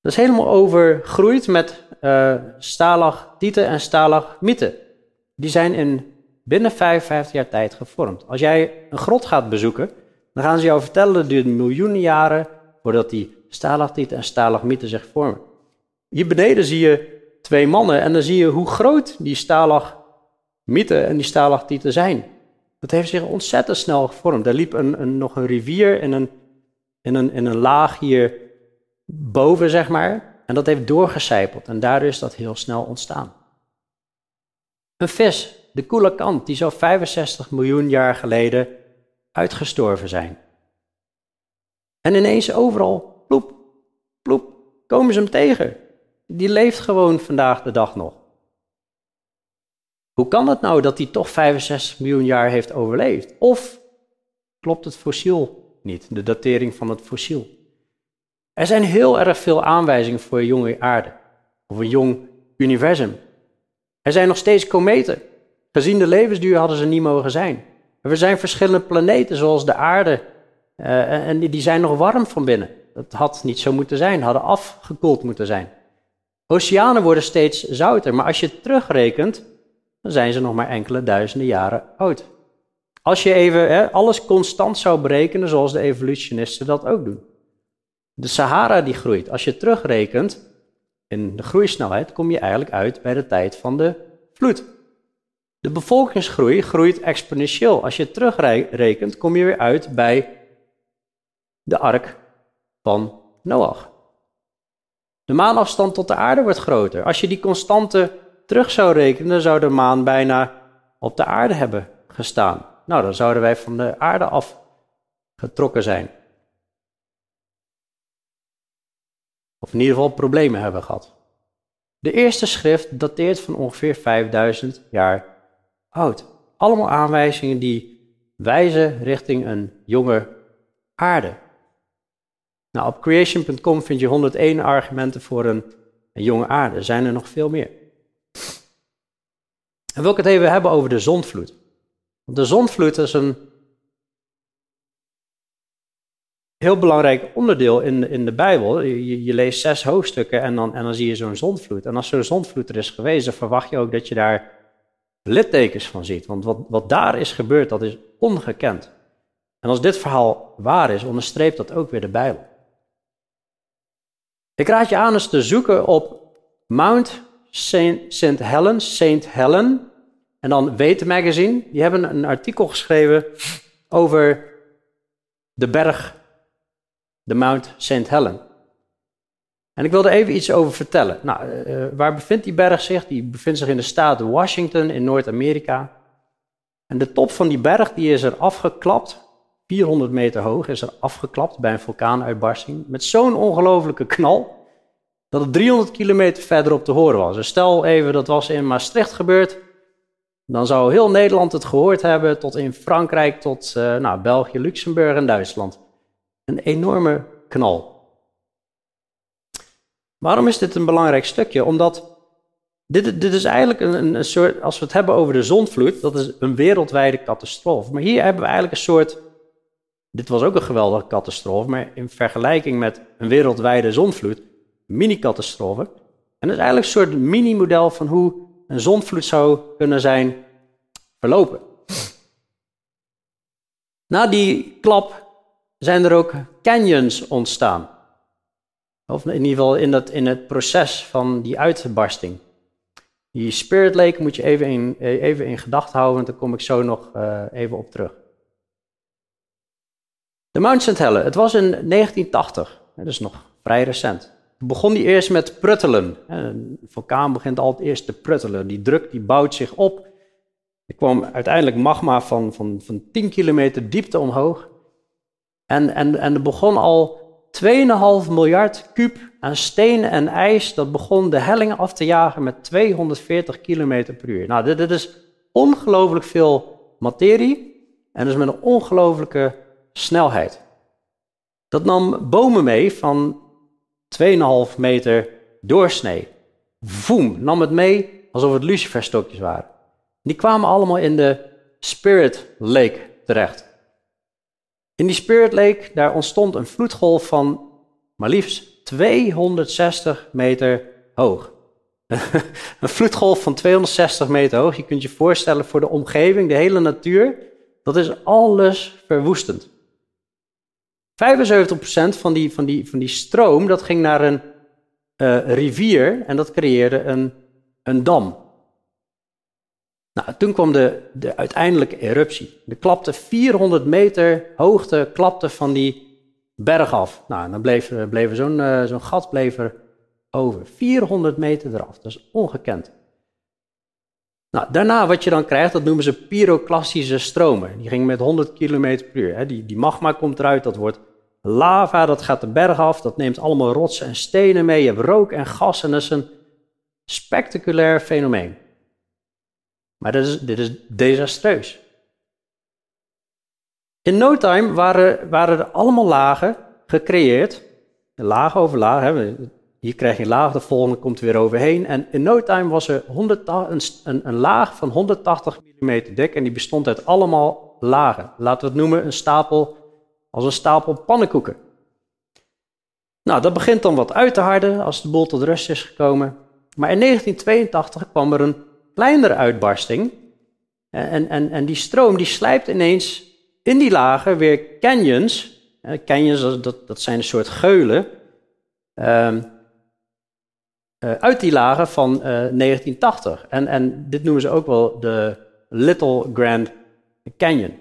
Dat is helemaal overgroeid met uh, stalagtieten en stalagmieten. Die zijn in binnen 55 jaar tijd gevormd. Als jij een grot gaat bezoeken, dan gaan ze jou vertellen, dat het duurt miljoenen jaren voordat die stalactieten en stalagmieten zich vormen. Hier beneden zie je twee mannen en dan zie je hoe groot die stalagmieten en die stalactieten zijn. Dat heeft zich ontzettend snel gevormd. Er liep een, een, nog een rivier in een, in, een, in een laag hier boven, zeg maar. En dat heeft doorgecijpeld en daardoor is dat heel snel ontstaan. Een vis, de koelakant, die zou 65 miljoen jaar geleden uitgestorven zijn. En ineens overal, ploep, ploep, komen ze hem tegen. Die leeft gewoon vandaag de dag nog. Hoe kan het nou dat hij toch 65 miljoen jaar heeft overleefd? Of klopt het fossiel niet, de datering van het fossiel? Er zijn heel erg veel aanwijzingen voor een jonge aarde, of een jong universum. Er zijn nog steeds kometen. Gezien de levensduur hadden ze niet mogen zijn. Er zijn verschillende planeten, zoals de aarde, uh, en die zijn nog warm van binnen. Dat had niet zo moeten zijn, hadden afgekoeld moeten zijn. Oceanen worden steeds zouter, maar als je terugrekent, dan zijn ze nog maar enkele duizenden jaren oud. Als je even hè, alles constant zou berekenen, zoals de evolutionisten dat ook doen. De Sahara die groeit. Als je terugrekent in de groeisnelheid, kom je eigenlijk uit bij de tijd van de vloed. De bevolkingsgroei groeit exponentieel. Als je terugrekent, kom je weer uit bij de ark van Noach. De maanafstand tot de aarde wordt groter. Als je die constante terug zou rekenen, zou de maan bijna op de aarde hebben gestaan. Nou, dan zouden wij van de aarde af getrokken zijn. Of in ieder geval problemen hebben gehad. De eerste schrift dateert van ongeveer 5000 jaar oud. Allemaal aanwijzingen die wijzen richting een jonge aarde. Nou, op creation.com vind je 101 argumenten voor een, een jonge aarde. Er zijn er nog veel meer. En wil ik het even hebben over de zondvloed. De zondvloed is een heel belangrijk onderdeel in, in de Bijbel. Je, je leest zes hoofdstukken en dan, en dan zie je zo'n zondvloed. En als zo'n zondvloed er is geweest, dan verwacht je ook dat je daar littekens van ziet. Want wat, wat daar is gebeurd, dat is ongekend. En als dit verhaal waar is, onderstreept dat ook weer de Bijbel. Ik raad je aan eens te zoeken op Mount St. Helens, St. Helen, en dan Weten Magazine. Die hebben een artikel geschreven over de berg, de Mount St. Helen. En ik wil er even iets over vertellen. Nou, uh, waar bevindt die berg zich? Die bevindt zich in de staat Washington in Noord-Amerika. En de top van die berg die is er afgeklapt, 400 meter hoog, is er afgeklapt bij een vulkaanuitbarsting. Met zo'n ongelofelijke knal, dat het 300 kilometer verderop te horen was. Dus stel even, dat was in Maastricht gebeurd. Dan zou heel Nederland het gehoord hebben, tot in Frankrijk, tot uh, nou, België, Luxemburg en Duitsland. Een enorme knal. Waarom is dit een belangrijk stukje? Omdat dit, dit is eigenlijk een, een, soort, als we het hebben over de zondvloed, dat is een wereldwijde catastrofe. Maar hier hebben we eigenlijk een soort, dit was ook een geweldige catastrofe, maar in vergelijking met een wereldwijde zondvloed, mini-catastrofe. En dat is eigenlijk een soort mini-model van hoe een zondvloed zou kunnen zijn verlopen. Na die klap zijn er ook canyons ontstaan. Of in ieder geval in, dat, in het proces van die uitbarsting. Die Spirit Lake moet je even in, even in gedachten houden, want daar kom ik zo nog uh, even op terug. De Mount St. Helen, het was in 1980, dat is nog vrij recent. Begon die eerst met pruttelen. Een vulkaan begint altijd eerst te pruttelen. Die druk die bouwt zich op. Er kwam uiteindelijk magma van, van, van 10 kilometer diepte omhoog. En, en, en er begon al 2,5 miljard kuub aan steen en ijs, dat begon de hellingen af te jagen met 240 km per uur. Nou, dit, dit is ongelooflijk veel materie en dus met een ongelooflijke snelheid. Dat nam bomen mee van 2,5 meter doorsnee. Voem, nam het mee alsof het luciferstokjes waren. Die kwamen allemaal in de Spirit Lake terecht. In die Spirit Lake, daar ontstond een vloedgolf van maar liefst 260 meter hoog. een vloedgolf van 260 meter hoog, je kunt je voorstellen voor de omgeving, de hele natuur, dat is alles verwoestend. 75% van die, van, die, van die stroom, dat ging naar een uh, rivier en dat creëerde een, een dam. Nou, toen kwam de, de uiteindelijke eruptie. Er klapte 400 meter hoogte klapte van die berg af. Nou, dan bleef, bleef zo'n uh, zo'n gat bleef er over. 400 meter eraf, dat is ongekend. Nou, daarna wat je dan krijgt, dat noemen ze pyroclastische stromen. Die gingen met 100 km per uur. Hè. Die, die magma komt eruit, dat wordt lava, dat gaat de berg af, dat neemt allemaal rotsen en stenen mee. Je hebt rook en gas en dat is een spectaculair fenomeen. Maar dit is, dit is desastreus. In no time waren, waren er allemaal lagen gecreëerd. Laag over laag. Hè. Hier krijg je een laag, de volgende komt er weer overheen. En in no time was er 100, een, een, laag van 180 mm dik. En die bestond uit allemaal lagen. Laten we het noemen een stapel, als een stapel pannenkoeken. Nou, dat begint dan wat uit te harden als de boel tot rust is gekomen. Maar in 1982 kwam er een kleinere uitbarsting. En, en, en die stroom die slijpt ineens in die lagen weer canyons. Canyons, dat, dat zijn een soort geulen. Um, uh, uit die lagen van uh, 1980. En, en dit noemen ze ook wel de Little Grand Canyon.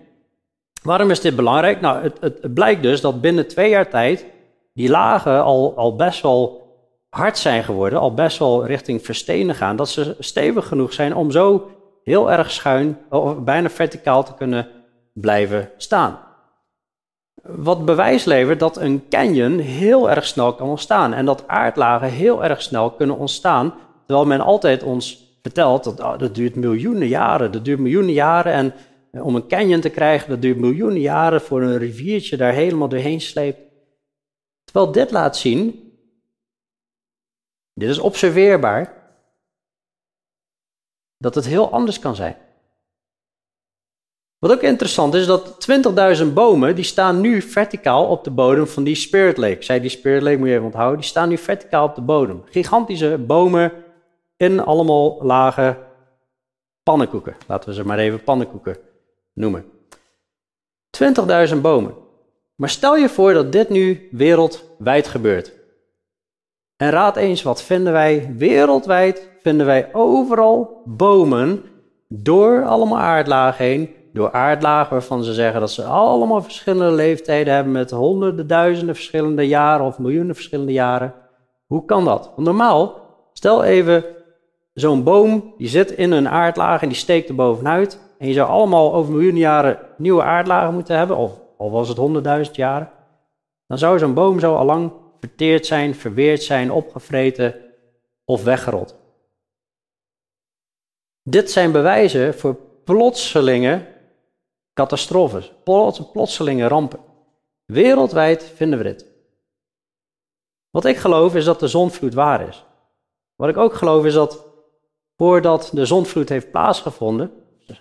Waarom is dit belangrijk? Nou, het, het, blijkt dus dat binnen twee jaar tijd die lagen al, al best wel hard zijn geworden, al best wel richting verstenen gaan, dat ze stevig genoeg zijn om zo heel erg schuin, of bijna verticaal te kunnen blijven staan. Wat bewijs levert dat een canyon heel erg snel kan ontstaan en dat aardlagen heel erg snel kunnen ontstaan, terwijl men altijd ons vertelt dat oh, dat duurt miljoenen jaren, dat duurt miljoenen jaren en om een canyon te krijgen, dat duurt miljoenen jaren voor een riviertje daar helemaal doorheen sleept. Terwijl dit laat zien, dit is observeerbaar, dat het heel anders kan zijn. Wat ook interessant is, dat 20.000 bomen, die staan nu verticaal op de bodem van die Spirit Lake. Zei die Spirit Lake, moet je even onthouden, die staan nu verticaal op de bodem. Gigantische bomen in allemaal lage pannenkoeken. Laten we ze maar even pannenkoeken noemen. 20.000 bomen. Maar stel je voor dat dit nu wereldwijd gebeurt. En raad eens, wat vinden wij wereldwijd? Vinden wij overal bomen door allemaal aardlagen heen. Door aardlagen waarvan ze zeggen dat ze allemaal verschillende leeftijden hebben met honderden, duizenden verschillende jaren of miljoenen verschillende jaren. Hoe kan dat? Normaal, stel even zo'n boom die zit in een aardlaag en die steekt er bovenuit. En je zou allemaal over miljoenen jaren nieuwe aardlagen moeten hebben, of al was het honderdduizend jaren. Dan zou zo'n boom zo al lang verteerd zijn, verweerd zijn, opgevreten of weggerold. Dit zijn bewijzen voor plotselinge catastrofes, plotselinge rampen. Wereldwijd vinden we dit. Wat ik geloof is dat de zonvloed waar is. Wat ik ook geloof is dat voordat de zonvloed heeft plaatsgevonden,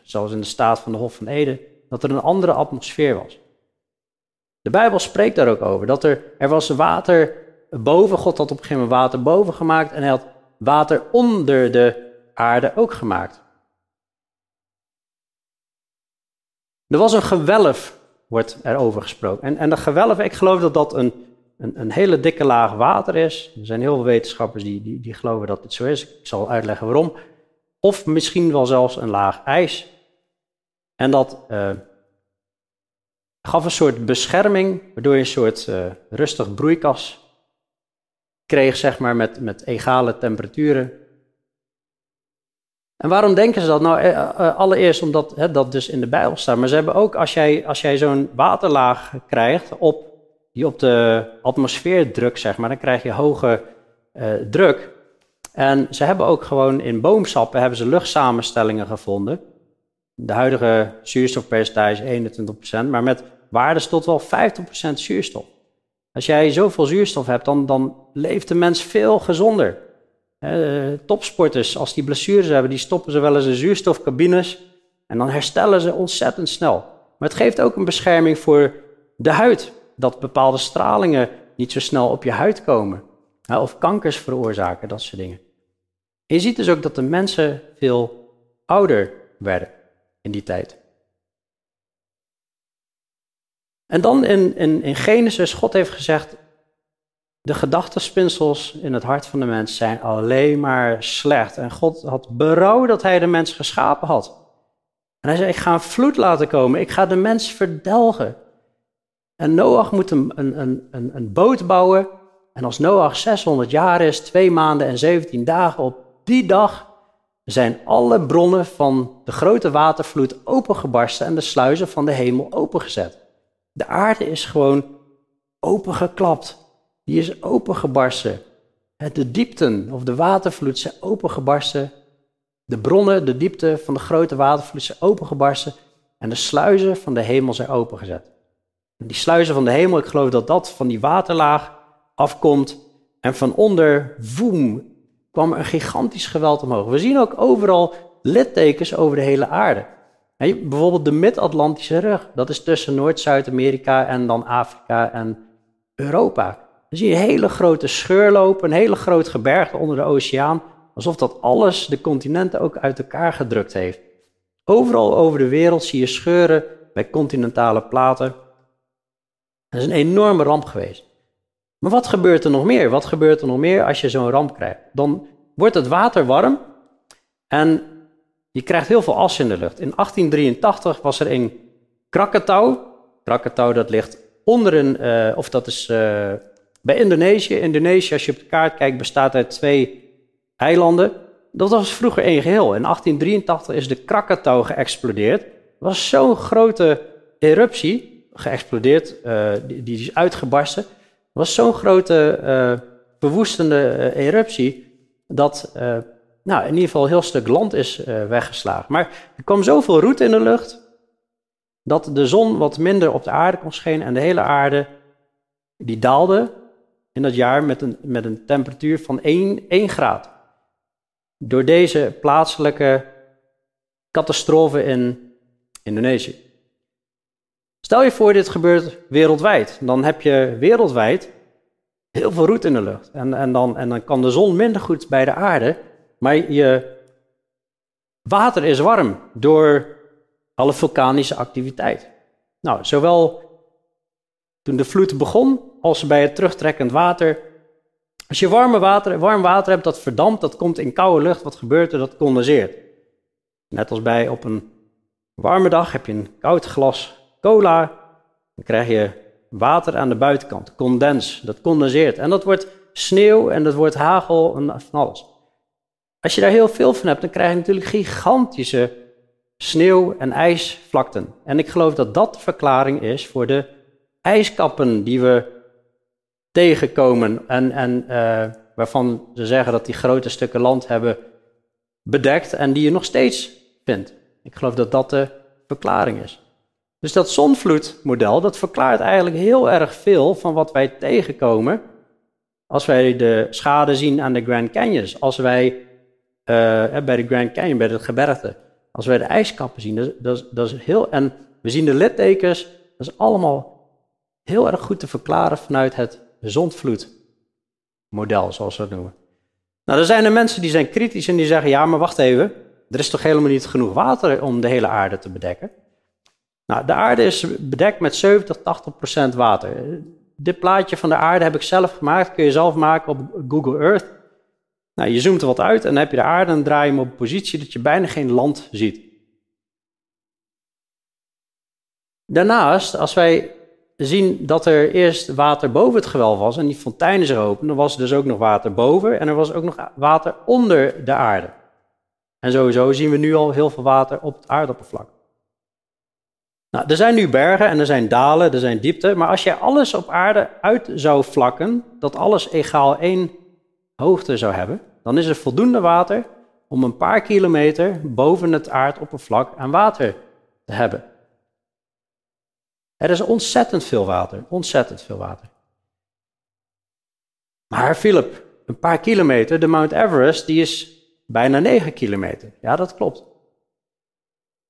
zoals in de staat van de Hof van Eden, dat er een andere atmosfeer was. De Bijbel spreekt daar ook over, dat er, er was water boven, God had op een gegeven moment water boven gemaakt en hij had water onder de aarde ook gemaakt. Er was een gewelf, wordt er over gesproken. En, en dat gewelf, ik geloof dat dat een, een, een, hele dikke laag water is. Er zijn heel veel wetenschappers die, die, die geloven dat dit zo is. Ik zal uitleggen waarom. Of misschien wel zelfs een laag ijs. En dat uh, gaf een soort bescherming, waardoor je een soort uh, rustig broeikas kreeg, zeg maar, met, met egale temperaturen. En waarom denken ze dat? Nou, uh, allereerst omdat hè, dat dus in de Bijbel staat. Maar ze hebben ook, als jij, als jij zo'n waterlaag krijgt, op, die op de atmosfeer drukt, zeg maar, dan krijg je hoge druk. En ze hebben ook gewoon in boomsappen hebben ze luchtsamenstellingen gevonden. De huidige zuurstofpercentage 21%, maar met waardes tot wel 50% zuurstof. Als jij zoveel zuurstof hebt, dan, dan leeft de mens veel gezonder. topsporters, als die blessures hebben, die stoppen ze wel eens in zuurstofcabines en dan herstellen ze ontzettend snel. Maar het geeft ook een bescherming voor de huid, dat bepaalde stralingen niet zo snel op je huid komen. Of kankers veroorzaken, dat soort dingen. Je ziet dus ook dat de mensen veel ouder werden in die tijd. En dan in, in, Genesis, God heeft gezegd, de gedachtenspinsels in het hart van de mens zijn alleen maar slecht. En God had berouw dat hij de mens geschapen had. En hij zei, ik ga een vloed laten komen, ik ga de mens verdelgen. En Noach moet een, een, een, een boot bouwen. En als Noach 600 jaar is, twee maanden en 17 dagen, op die dag zijn alle bronnen van de grote watervloed opengebarsten en de sluizen van de hemel opengezet. De aarde is gewoon opengeklapt. Die is opengebarsten. De diepten of de watervloed zijn opengebarsten. De bronnen, de diepte van de grote watervloed zijn opengebarsten. En de sluizen van de hemel zijn opengezet. Die sluizen van de hemel, ik geloof dat dat van die waterlaag afkomt. En van onder, woem, kwam er een gigantisch geweld omhoog. We zien ook overal littekens over de hele aarde. bijvoorbeeld de Mid-Atlantische rug, dat is tussen Noord-Zuid-Amerika en dan Afrika en Europa. Dan zie je een hele grote scheur lopen, een hele groot gebergte onder de oceaan, alsof dat alles de continenten ook uit elkaar gedrukt heeft. Overal over de wereld zie je scheuren bij continentale platen. Dat is een enorme ramp geweest. Maar wat gebeurt er nog meer? Wat gebeurt er nog meer als je zo'n ramp krijgt? Dan wordt het water warm en je krijgt heel veel as in de lucht. In 1883 was er een Krakatau. Krakatau dat ligt onder een, uh, of dat is uh, bij Indonesië. Indonesië, als je op de kaart kijkt, bestaat uit twee eilanden. Dat was vroeger één geheel. In 1883 is de Krakatau geëxplodeerd. Was zo'n grote eruptie, geëxplodeerd, die, die is uitgebarsten was zo'n grote uh, verwoestende uh, eruptie dat uh, nou, in ieder geval een heel stuk land is weggeslagen. Maar er kwam zoveel roet in de lucht dat de zon wat minder op de aarde kon schijnen en de hele aarde die daalde in dat jaar met een, met een temperatuur van 1, 1 graad. Door deze plaatselijke catastrofe in Indonesië. Stel je voor, dit gebeurt wereldwijd. Dan heb je wereldwijd heel veel roet in de lucht. En, en, dan, en dan kan de zon minder goed bij de aarde. Maar je water is warm door alle vulkanische activiteit. Nou, zowel toen de vloed begon als bij het terugtrekkend water. Als je warme water, warm water hebt, dat verdampt, dat komt in koude lucht. Wat gebeurt er? Dat condenseert. Net als bij op een warme dag heb je een koud glas cola. Dan krijg je water aan de buitenkant, condens. Dat condenseert. En dat wordt sneeuw en dat wordt hagel en van alles. Als je daar heel veel van hebt, dan krijg je natuurlijk gigantische sneeuw- en ijsvlakten. En ik geloof dat dat de verklaring is voor de ijskappen die we tegenkomen en, en uh, waarvan ze zeggen dat die grote stukken land hebben bedekt en die je nog steeds vindt. Ik geloof dat dat de verklaring is. Dus dat zonvloedmodel, dat verklaart eigenlijk heel erg veel van wat wij tegenkomen als wij de schade zien aan de Grand Canyons. Als wij uh, bij de Grand Canyon, bij het gebergte, als wij de ijskappen zien, dat, dat, dat is heel, en we zien de littekens, dat is allemaal heel erg goed te verklaren vanuit het zondvloedmodel, zoals we het noemen. Nou, er zijn er mensen die zijn kritisch en die zeggen, ja, maar wacht even, er is toch helemaal niet genoeg water om de hele aarde te bedekken? Nou, de aarde is bedekt met 70, 80 procent water. Dit plaatje van de aarde heb ik zelf gemaakt, kun je zelf maken op Google Earth. Nou, je zoomt er wat uit en dan heb je de aarde en draai je hem op een positie dat je bijna geen land ziet. Daarnaast, als wij zien dat er eerst water boven het gewelf was en die fontein is er open, dan was er dus ook nog water boven en er was ook nog water onder de aarde. En sowieso zien we nu al heel veel water op het aardoppervlak. Nou, er zijn nu bergen en er zijn dalen, er zijn diepte, maar als je alles op aarde uit zou vlakken, dat alles egaal één hoogte zou hebben, dan is er voldoende water om een paar kilometer boven het aardoppervlak aan water te hebben. Er is ontzettend veel water, ontzettend veel water. Maar Philip, een paar kilometer, de Mount Everest, die is bijna 9 kilometer. Ja, dat klopt.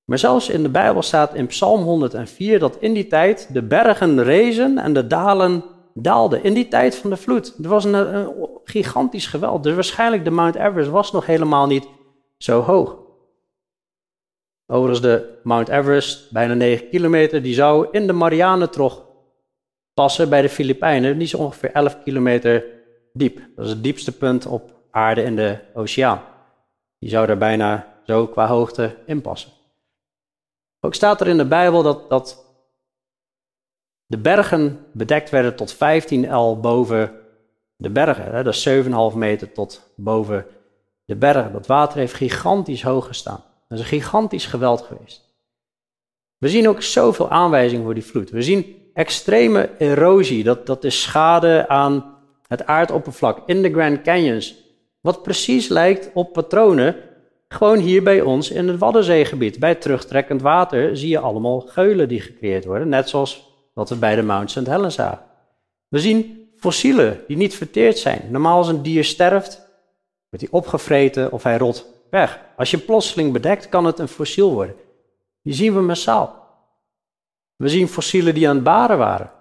Maar zelfs in de Bijbel staat in Psalm 104 dat in die tijd de bergen rezen en de dalen daalden. In die tijd van de vloed. Er was een, gigantisch geweld. Dus waarschijnlijk de Mount Everest was nog helemaal niet zo hoog. Overigens de Mount Everest, bijna 9 kilometer, die zou in de Marianentrog passen bij de Filipijnen. Die is ongeveer 11 kilometer diep. Dat is het diepste punt op aarde in de oceaan. Die zou daar bijna zo qua hoogte in passen. Ook staat er in de Bijbel dat, dat de bergen bedekt werden tot 15 L boven de bergen. Hè? Dat is 7,5 meter tot boven de bergen. Dat water heeft gigantisch hoog gestaan. Dat is een gigantisch geweld geweest. We zien ook zoveel aanwijzingen voor die vloed. We zien extreme erosie, dat, dat is schade aan het aardoppervlak in de Grand Canyons. Wat precies lijkt op patronen gewoon hier bij ons in het Waddenzeegebied. Bij terugtrekkend water zie je allemaal geulen die gecreëerd worden, net zoals wat we bij de Mount St. Helens zagen. We zien fossielen die niet verteerd zijn. Normaal als een dier sterft, wordt hij opgevreten of hij rot weg. Als je plotseling bedekt, kan het een fossiel worden. Die zien we massaal. We zien fossielen die aan het baren waren.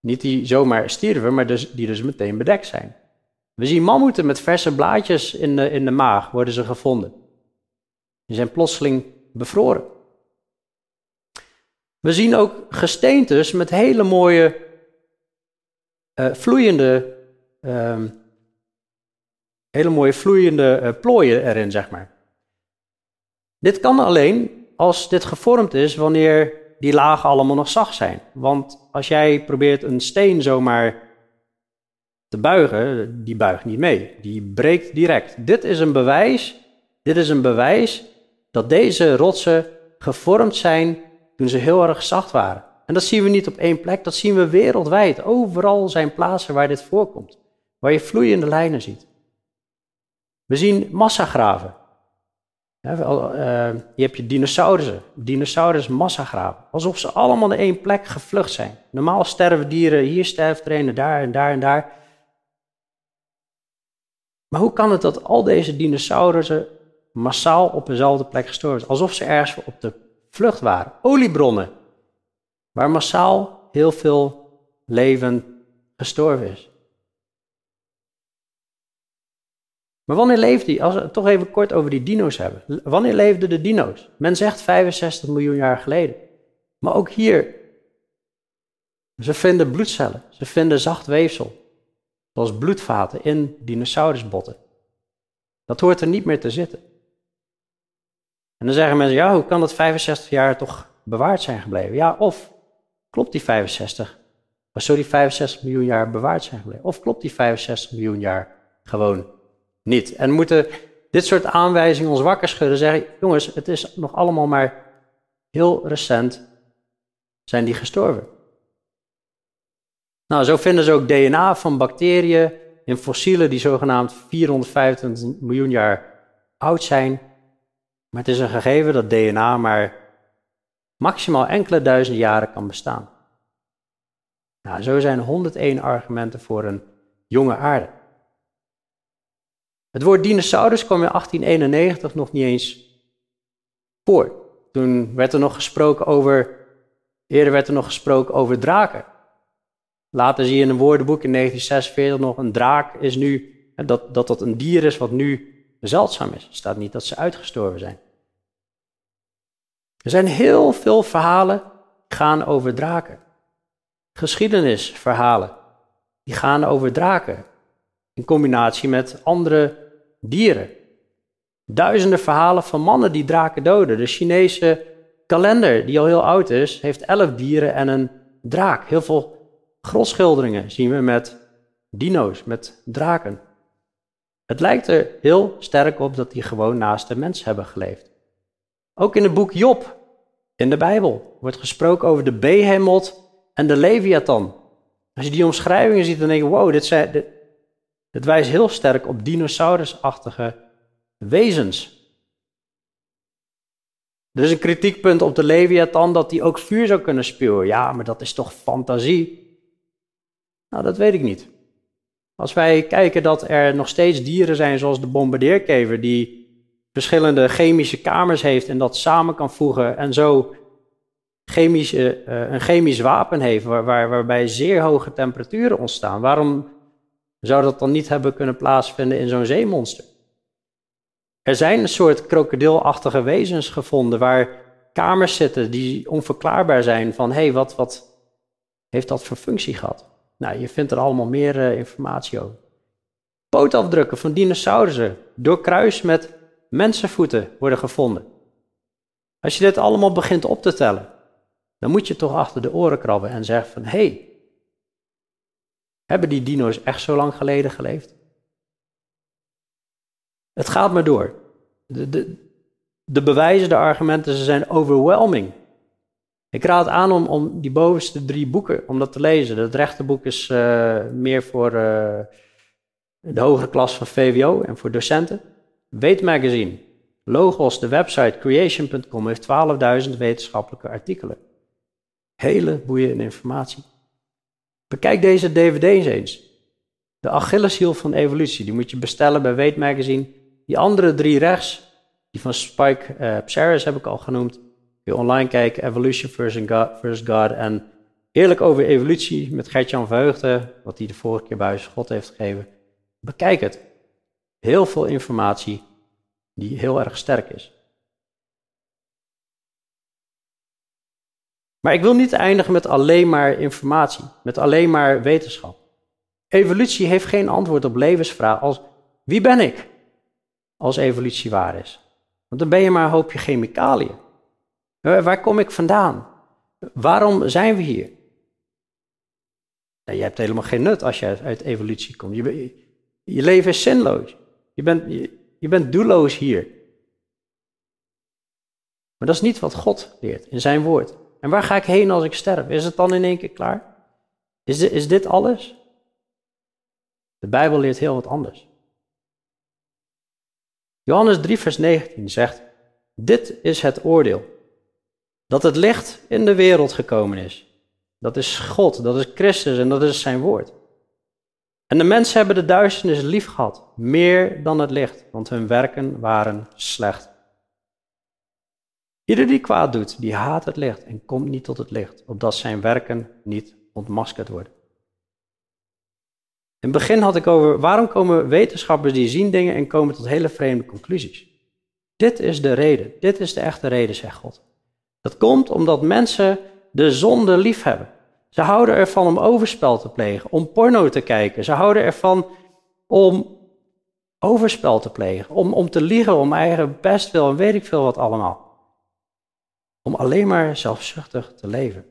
Niet die zomaar stierven, maar dus, die dus meteen bedekt zijn. We zien mammoeten met verse blaadjes in de, in de maag, worden ze gevonden. Die zijn plotseling bevroren. We zien ook gesteentes met hele mooie uh, vloeiende, uh, hele mooie vloeiende uh, plooien erin, zeg maar. Dit kan alleen als dit gevormd is wanneer die lagen allemaal nog zacht zijn. Want als jij probeert een steen zomaar te buigen, die buigt niet mee. Die breekt direct. Dit is een bewijs, dit is een bewijs dat deze rotsen gevormd zijn toen ze heel erg zacht waren. En dat zien we niet op één plek, dat zien we wereldwijd. Overal zijn plaatsen waar dit voorkomt, waar je vloeiende lijnen ziet. We zien massagraven. Uh, je hebt je dinosaurussen, dinosaurus massagraven. Alsof ze allemaal in één plek gevlucht zijn. Normaal sterven dieren, hier sterft er een, daar en daar en daar. Maar hoe kan het dat al deze dinosaurussen massaal op dezelfde plek gestorven zijn? Alsof ze ergens op de vlucht waren. Oliebronnen. waar massaal heel veel leven gestorven is. Maar wanneer leefde die? Als we het toch even kort over die dino's hebben. Wanneer leefden de dino's? Men zegt 65 miljoen jaar geleden. Maar ook hier, ze vinden bloedcellen, ze vinden zacht weefsel, zoals bloedvaten in dinosaurusbotten. Dat hoort er niet meer te zitten. En dan zeggen mensen, ja, hoe kan dat 65 jaar toch bewaard zijn gebleven? Ja, of klopt die 65, of zou die 65 miljoen jaar bewaard zijn gebleven? Of klopt die 65 miljoen jaar gewoon niet? En moeten dit soort aanwijzingen ons wakker schudden, zeggen, jongens, het is nog allemaal maar heel recent zijn die gestorven. Nou, zo vinden ze ook DNA van bacteriën in fossielen die zogenaamd 425 miljoen jaar oud zijn. Maar het is een gegeven dat DNA maar maximaal enkele duizenden jaren kan bestaan. Nou, zo zijn 101 argumenten voor een jonge aarde. Het woord dinosaurus kwam in 1891 nog niet eens voor. Toen werd er nog gesproken over Eerder werd er nog gesproken over draken. Later zie je in een woordenboek in 1946 nog een draak is nu, dat, dat dat een dier is wat nu zeldzaam is. Er staat niet dat ze uitgestorven zijn. Er zijn heel veel verhalen die gaan over draken. Geschiedenisverhalen die gaan over draken. In combinatie met andere dieren. Duizenden verhalen van mannen die draken doden. De Chinese kalender, die al heel oud is, heeft elf dieren en een draak. Heel veel grotschilderingen zien we met dino's, met draken. Het lijkt er heel sterk op dat die gewoon naast de mens hebben geleefd. Ook in het boek Job, in de Bijbel, wordt gesproken over de Behemoth en de Leviathan. Als je die omschrijvingen ziet, dan denk je, wow, dit, zijn, dit, wijst heel sterk op dinosaurusachtige wezens. Er is een kritiekpunt op de Leviathan dat hij ook vuur zou kunnen spuwen. Ja, maar dat is toch fantasie? Nou, dat weet ik niet. Als wij kijken dat er nog steeds dieren zijn zoals de bombardeerkever, die verschillende chemische kamers heeft en dat samen kan voegen en zo chemische, uh, een chemisch wapen heeft waar, waarbij zeer hoge temperaturen ontstaan, waarom zou dat dan niet hebben kunnen plaatsvinden in zo'n zeemonster? Er zijn een soort krokodilachtige wezens gevonden waar kamers zitten die onverklaarbaar zijn van hé, hey, wat, wat heeft dat voor functie gehad? Nou, je vindt er allemaal meer uh, informatie over. Pootafdrukken van dinosaurussen door kruis met mensenvoeten worden gevonden. Als je dit allemaal begint op te tellen, dan moet je toch achter de oren krabben en zeggen van hé, hey, hebben die dino's echt zo lang geleden geleefd? Het gaat maar door. De, de, de bewijzen, de argumenten, ze zijn overwhelming. Ik raad aan om, om die bovenste drie boeken, om dat te lezen. Het rechterboek is uh, meer voor uh, de hogere klas van VWO en voor docenten. Weet Magazine, Logos, de website creation.com heeft 12.000 wetenschappelijke artikelen. Hele boeiende informatie. Bekijk deze dvd's eens. De Achilleshiel van evolutie, die moet je bestellen bij Weet Magazine. Die andere drie rechts, die van Spike uh, heb ik al genoemd. Je online kijken, Evolution versus God. En eerlijk over evolutie met Gertjan Verheugde, wat hij de vorige keer bij God heeft gegeven. Bekijk het. Heel veel informatie die heel erg sterk is. Maar ik wil niet eindigen met alleen maar informatie, met alleen maar wetenschap. Evolutie heeft geen antwoord op levensvragen als wie ben ik? als evolutie waar is. Want dan ben je maar een hoopje chemicaliën. Waar kom ik vandaan? Waarom zijn we hier? je hebt helemaal geen nut als je uit evolutie komt. Je, je leven is zinloos. Je bent, je, bent doelloos hier. Maar dat is niet wat God leert in zijn woord. En waar ga ik heen als ik sterf? Is het dan in één keer klaar? Is is dit alles? De Bijbel leert heel wat anders. Johannes 3, vers 19 zegt: Dit is het oordeel. Dat het licht in de wereld gekomen is. Dat is God, dat is Christus en dat is zijn woord. En de mensen hebben de duisternis lief gehad, meer dan het licht, want hun werken waren slecht. Ieder die kwaad doet, die haat het licht en komt niet tot het licht, opdat zijn werken niet ontmaskerd worden. In het begin had ik over waarom komen wetenschappers die zien dingen en komen tot hele vreemde conclusies. Dit is de reden, dit is de echte reden, zegt God. Dat komt omdat mensen de zonde lief hebben. Ze houden ervan om overspel te plegen, om porno te kijken. Ze houden ervan om overspel te plegen, om, om te liegen, om eigen bestwil en weet ik veel wat allemaal. Om alleen maar zelfzuchtig te leven.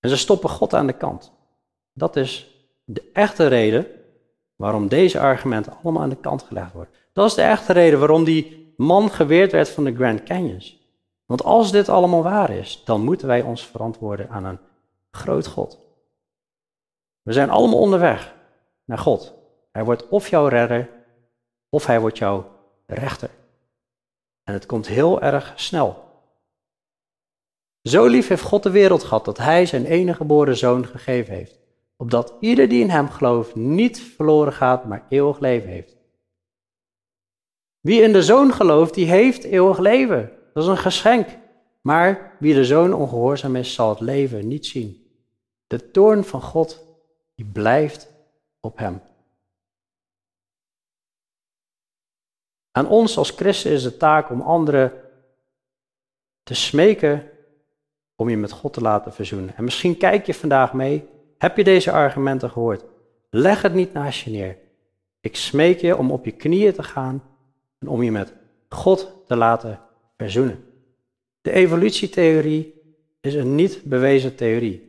En ze stoppen God aan de kant. Dat is de echte reden waarom deze argumenten allemaal aan de kant gelegd worden. Dat is de echte reden waarom die man geweerd werd van de Grand Canyons. Want als dit allemaal waar is, dan moeten wij ons verantwoorden aan een groot God. We zijn allemaal onderweg naar God. Hij wordt of jouw redder, of hij wordt jouw rechter. En het komt heel erg snel. Zo lief heeft God de wereld gehad dat hij zijn enige geboren zoon gegeven heeft. Opdat ieder die in hem gelooft niet verloren gaat, maar eeuwig leven heeft. Wie in de zoon gelooft, die heeft eeuwig leven. Dat is een geschenk. Maar wie de zoon ongehoorzaam is, zal het leven niet zien. De toorn van God, die blijft op hem. Aan ons als christen is de taak om anderen te smeken om je met God te laten verzoenen. En misschien kijk je vandaag mee, heb je deze argumenten gehoord? Leg het niet naast je neer. Ik smeek je om op je knieën te gaan en om je met God te laten verzoenen. De evolutietheorie is een niet bewezen theorie.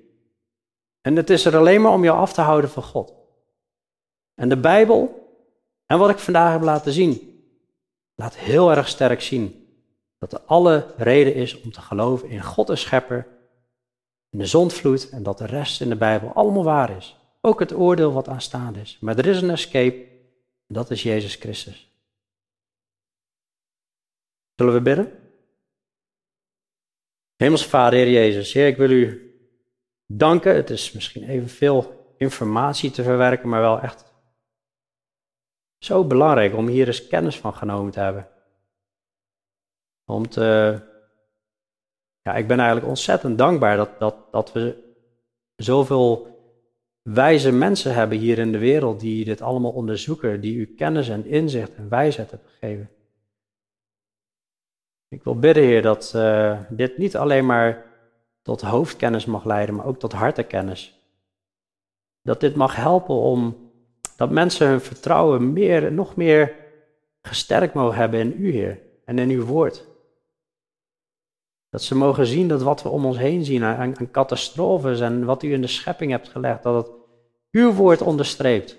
En het is er alleen maar om jou af te houden van God. En de Bijbel, en wat ik vandaag heb laten zien, laat heel erg sterk zien dat er alle reden is om te geloven in God de schepper, in de zondvloed en dat de rest in de Bijbel allemaal waar is. Ook het oordeel wat aanstaande is. Maar er is een escape, en dat is Jezus Christus. Zullen we bidden? Hemelse Vader, Heer Jezus, Heer, ik wil u danken. Het is misschien even veel informatie te verwerken, maar wel echt zo belangrijk om hier eens kennis van genomen te hebben. Om te, ja, ik ben eigenlijk ontzettend dankbaar dat, dat, dat we zoveel wijze mensen hebben hier in de wereld die dit allemaal onderzoeken, die u kennis en inzicht en wijsheid hebben gegeven. Ik wil bidden, Heer, dat uh, dit niet alleen maar tot hoofdkennis mag leiden, maar ook tot hartenkennis. Dat dit mag helpen om dat mensen hun vertrouwen meer, nog meer gesterkt mogen hebben in U, Heer, en in Uw woord. Dat ze mogen zien dat wat we om ons heen zien aan, aan catastrofes en wat U in de schepping hebt gelegd, dat het Uw woord onderstreept.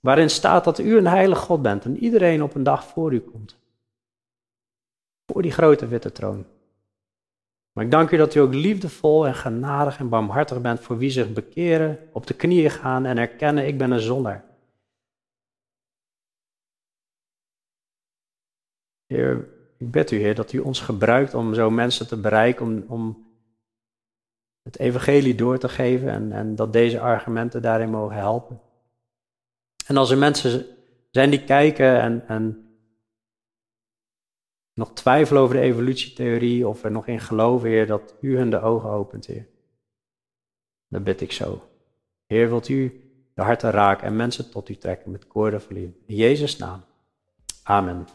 Waarin staat dat U een heilig God bent en iedereen op een dag voor U komt voor die grote witte troon. Maar ik dank u dat u ook liefdevol en genadig en barmhartig bent voor wie zich bekeren, op de knieën gaan en erkennen, ik ben een zondaar. Heer, ik bid u, Heer, dat u ons gebruikt om zo mensen te bereiken, om, om het evangelie door te geven en, en dat deze argumenten daarin mogen helpen. En als er mensen zijn die kijken en, en nog twijfelen over de evolutietheorie of er nog in geloven, Heer, dat u hun de ogen opent, Heer. Dat bid ik zo. Heer, wilt u de harten raken en mensen tot u trekken met koorden van In Jezus' naam. Amen.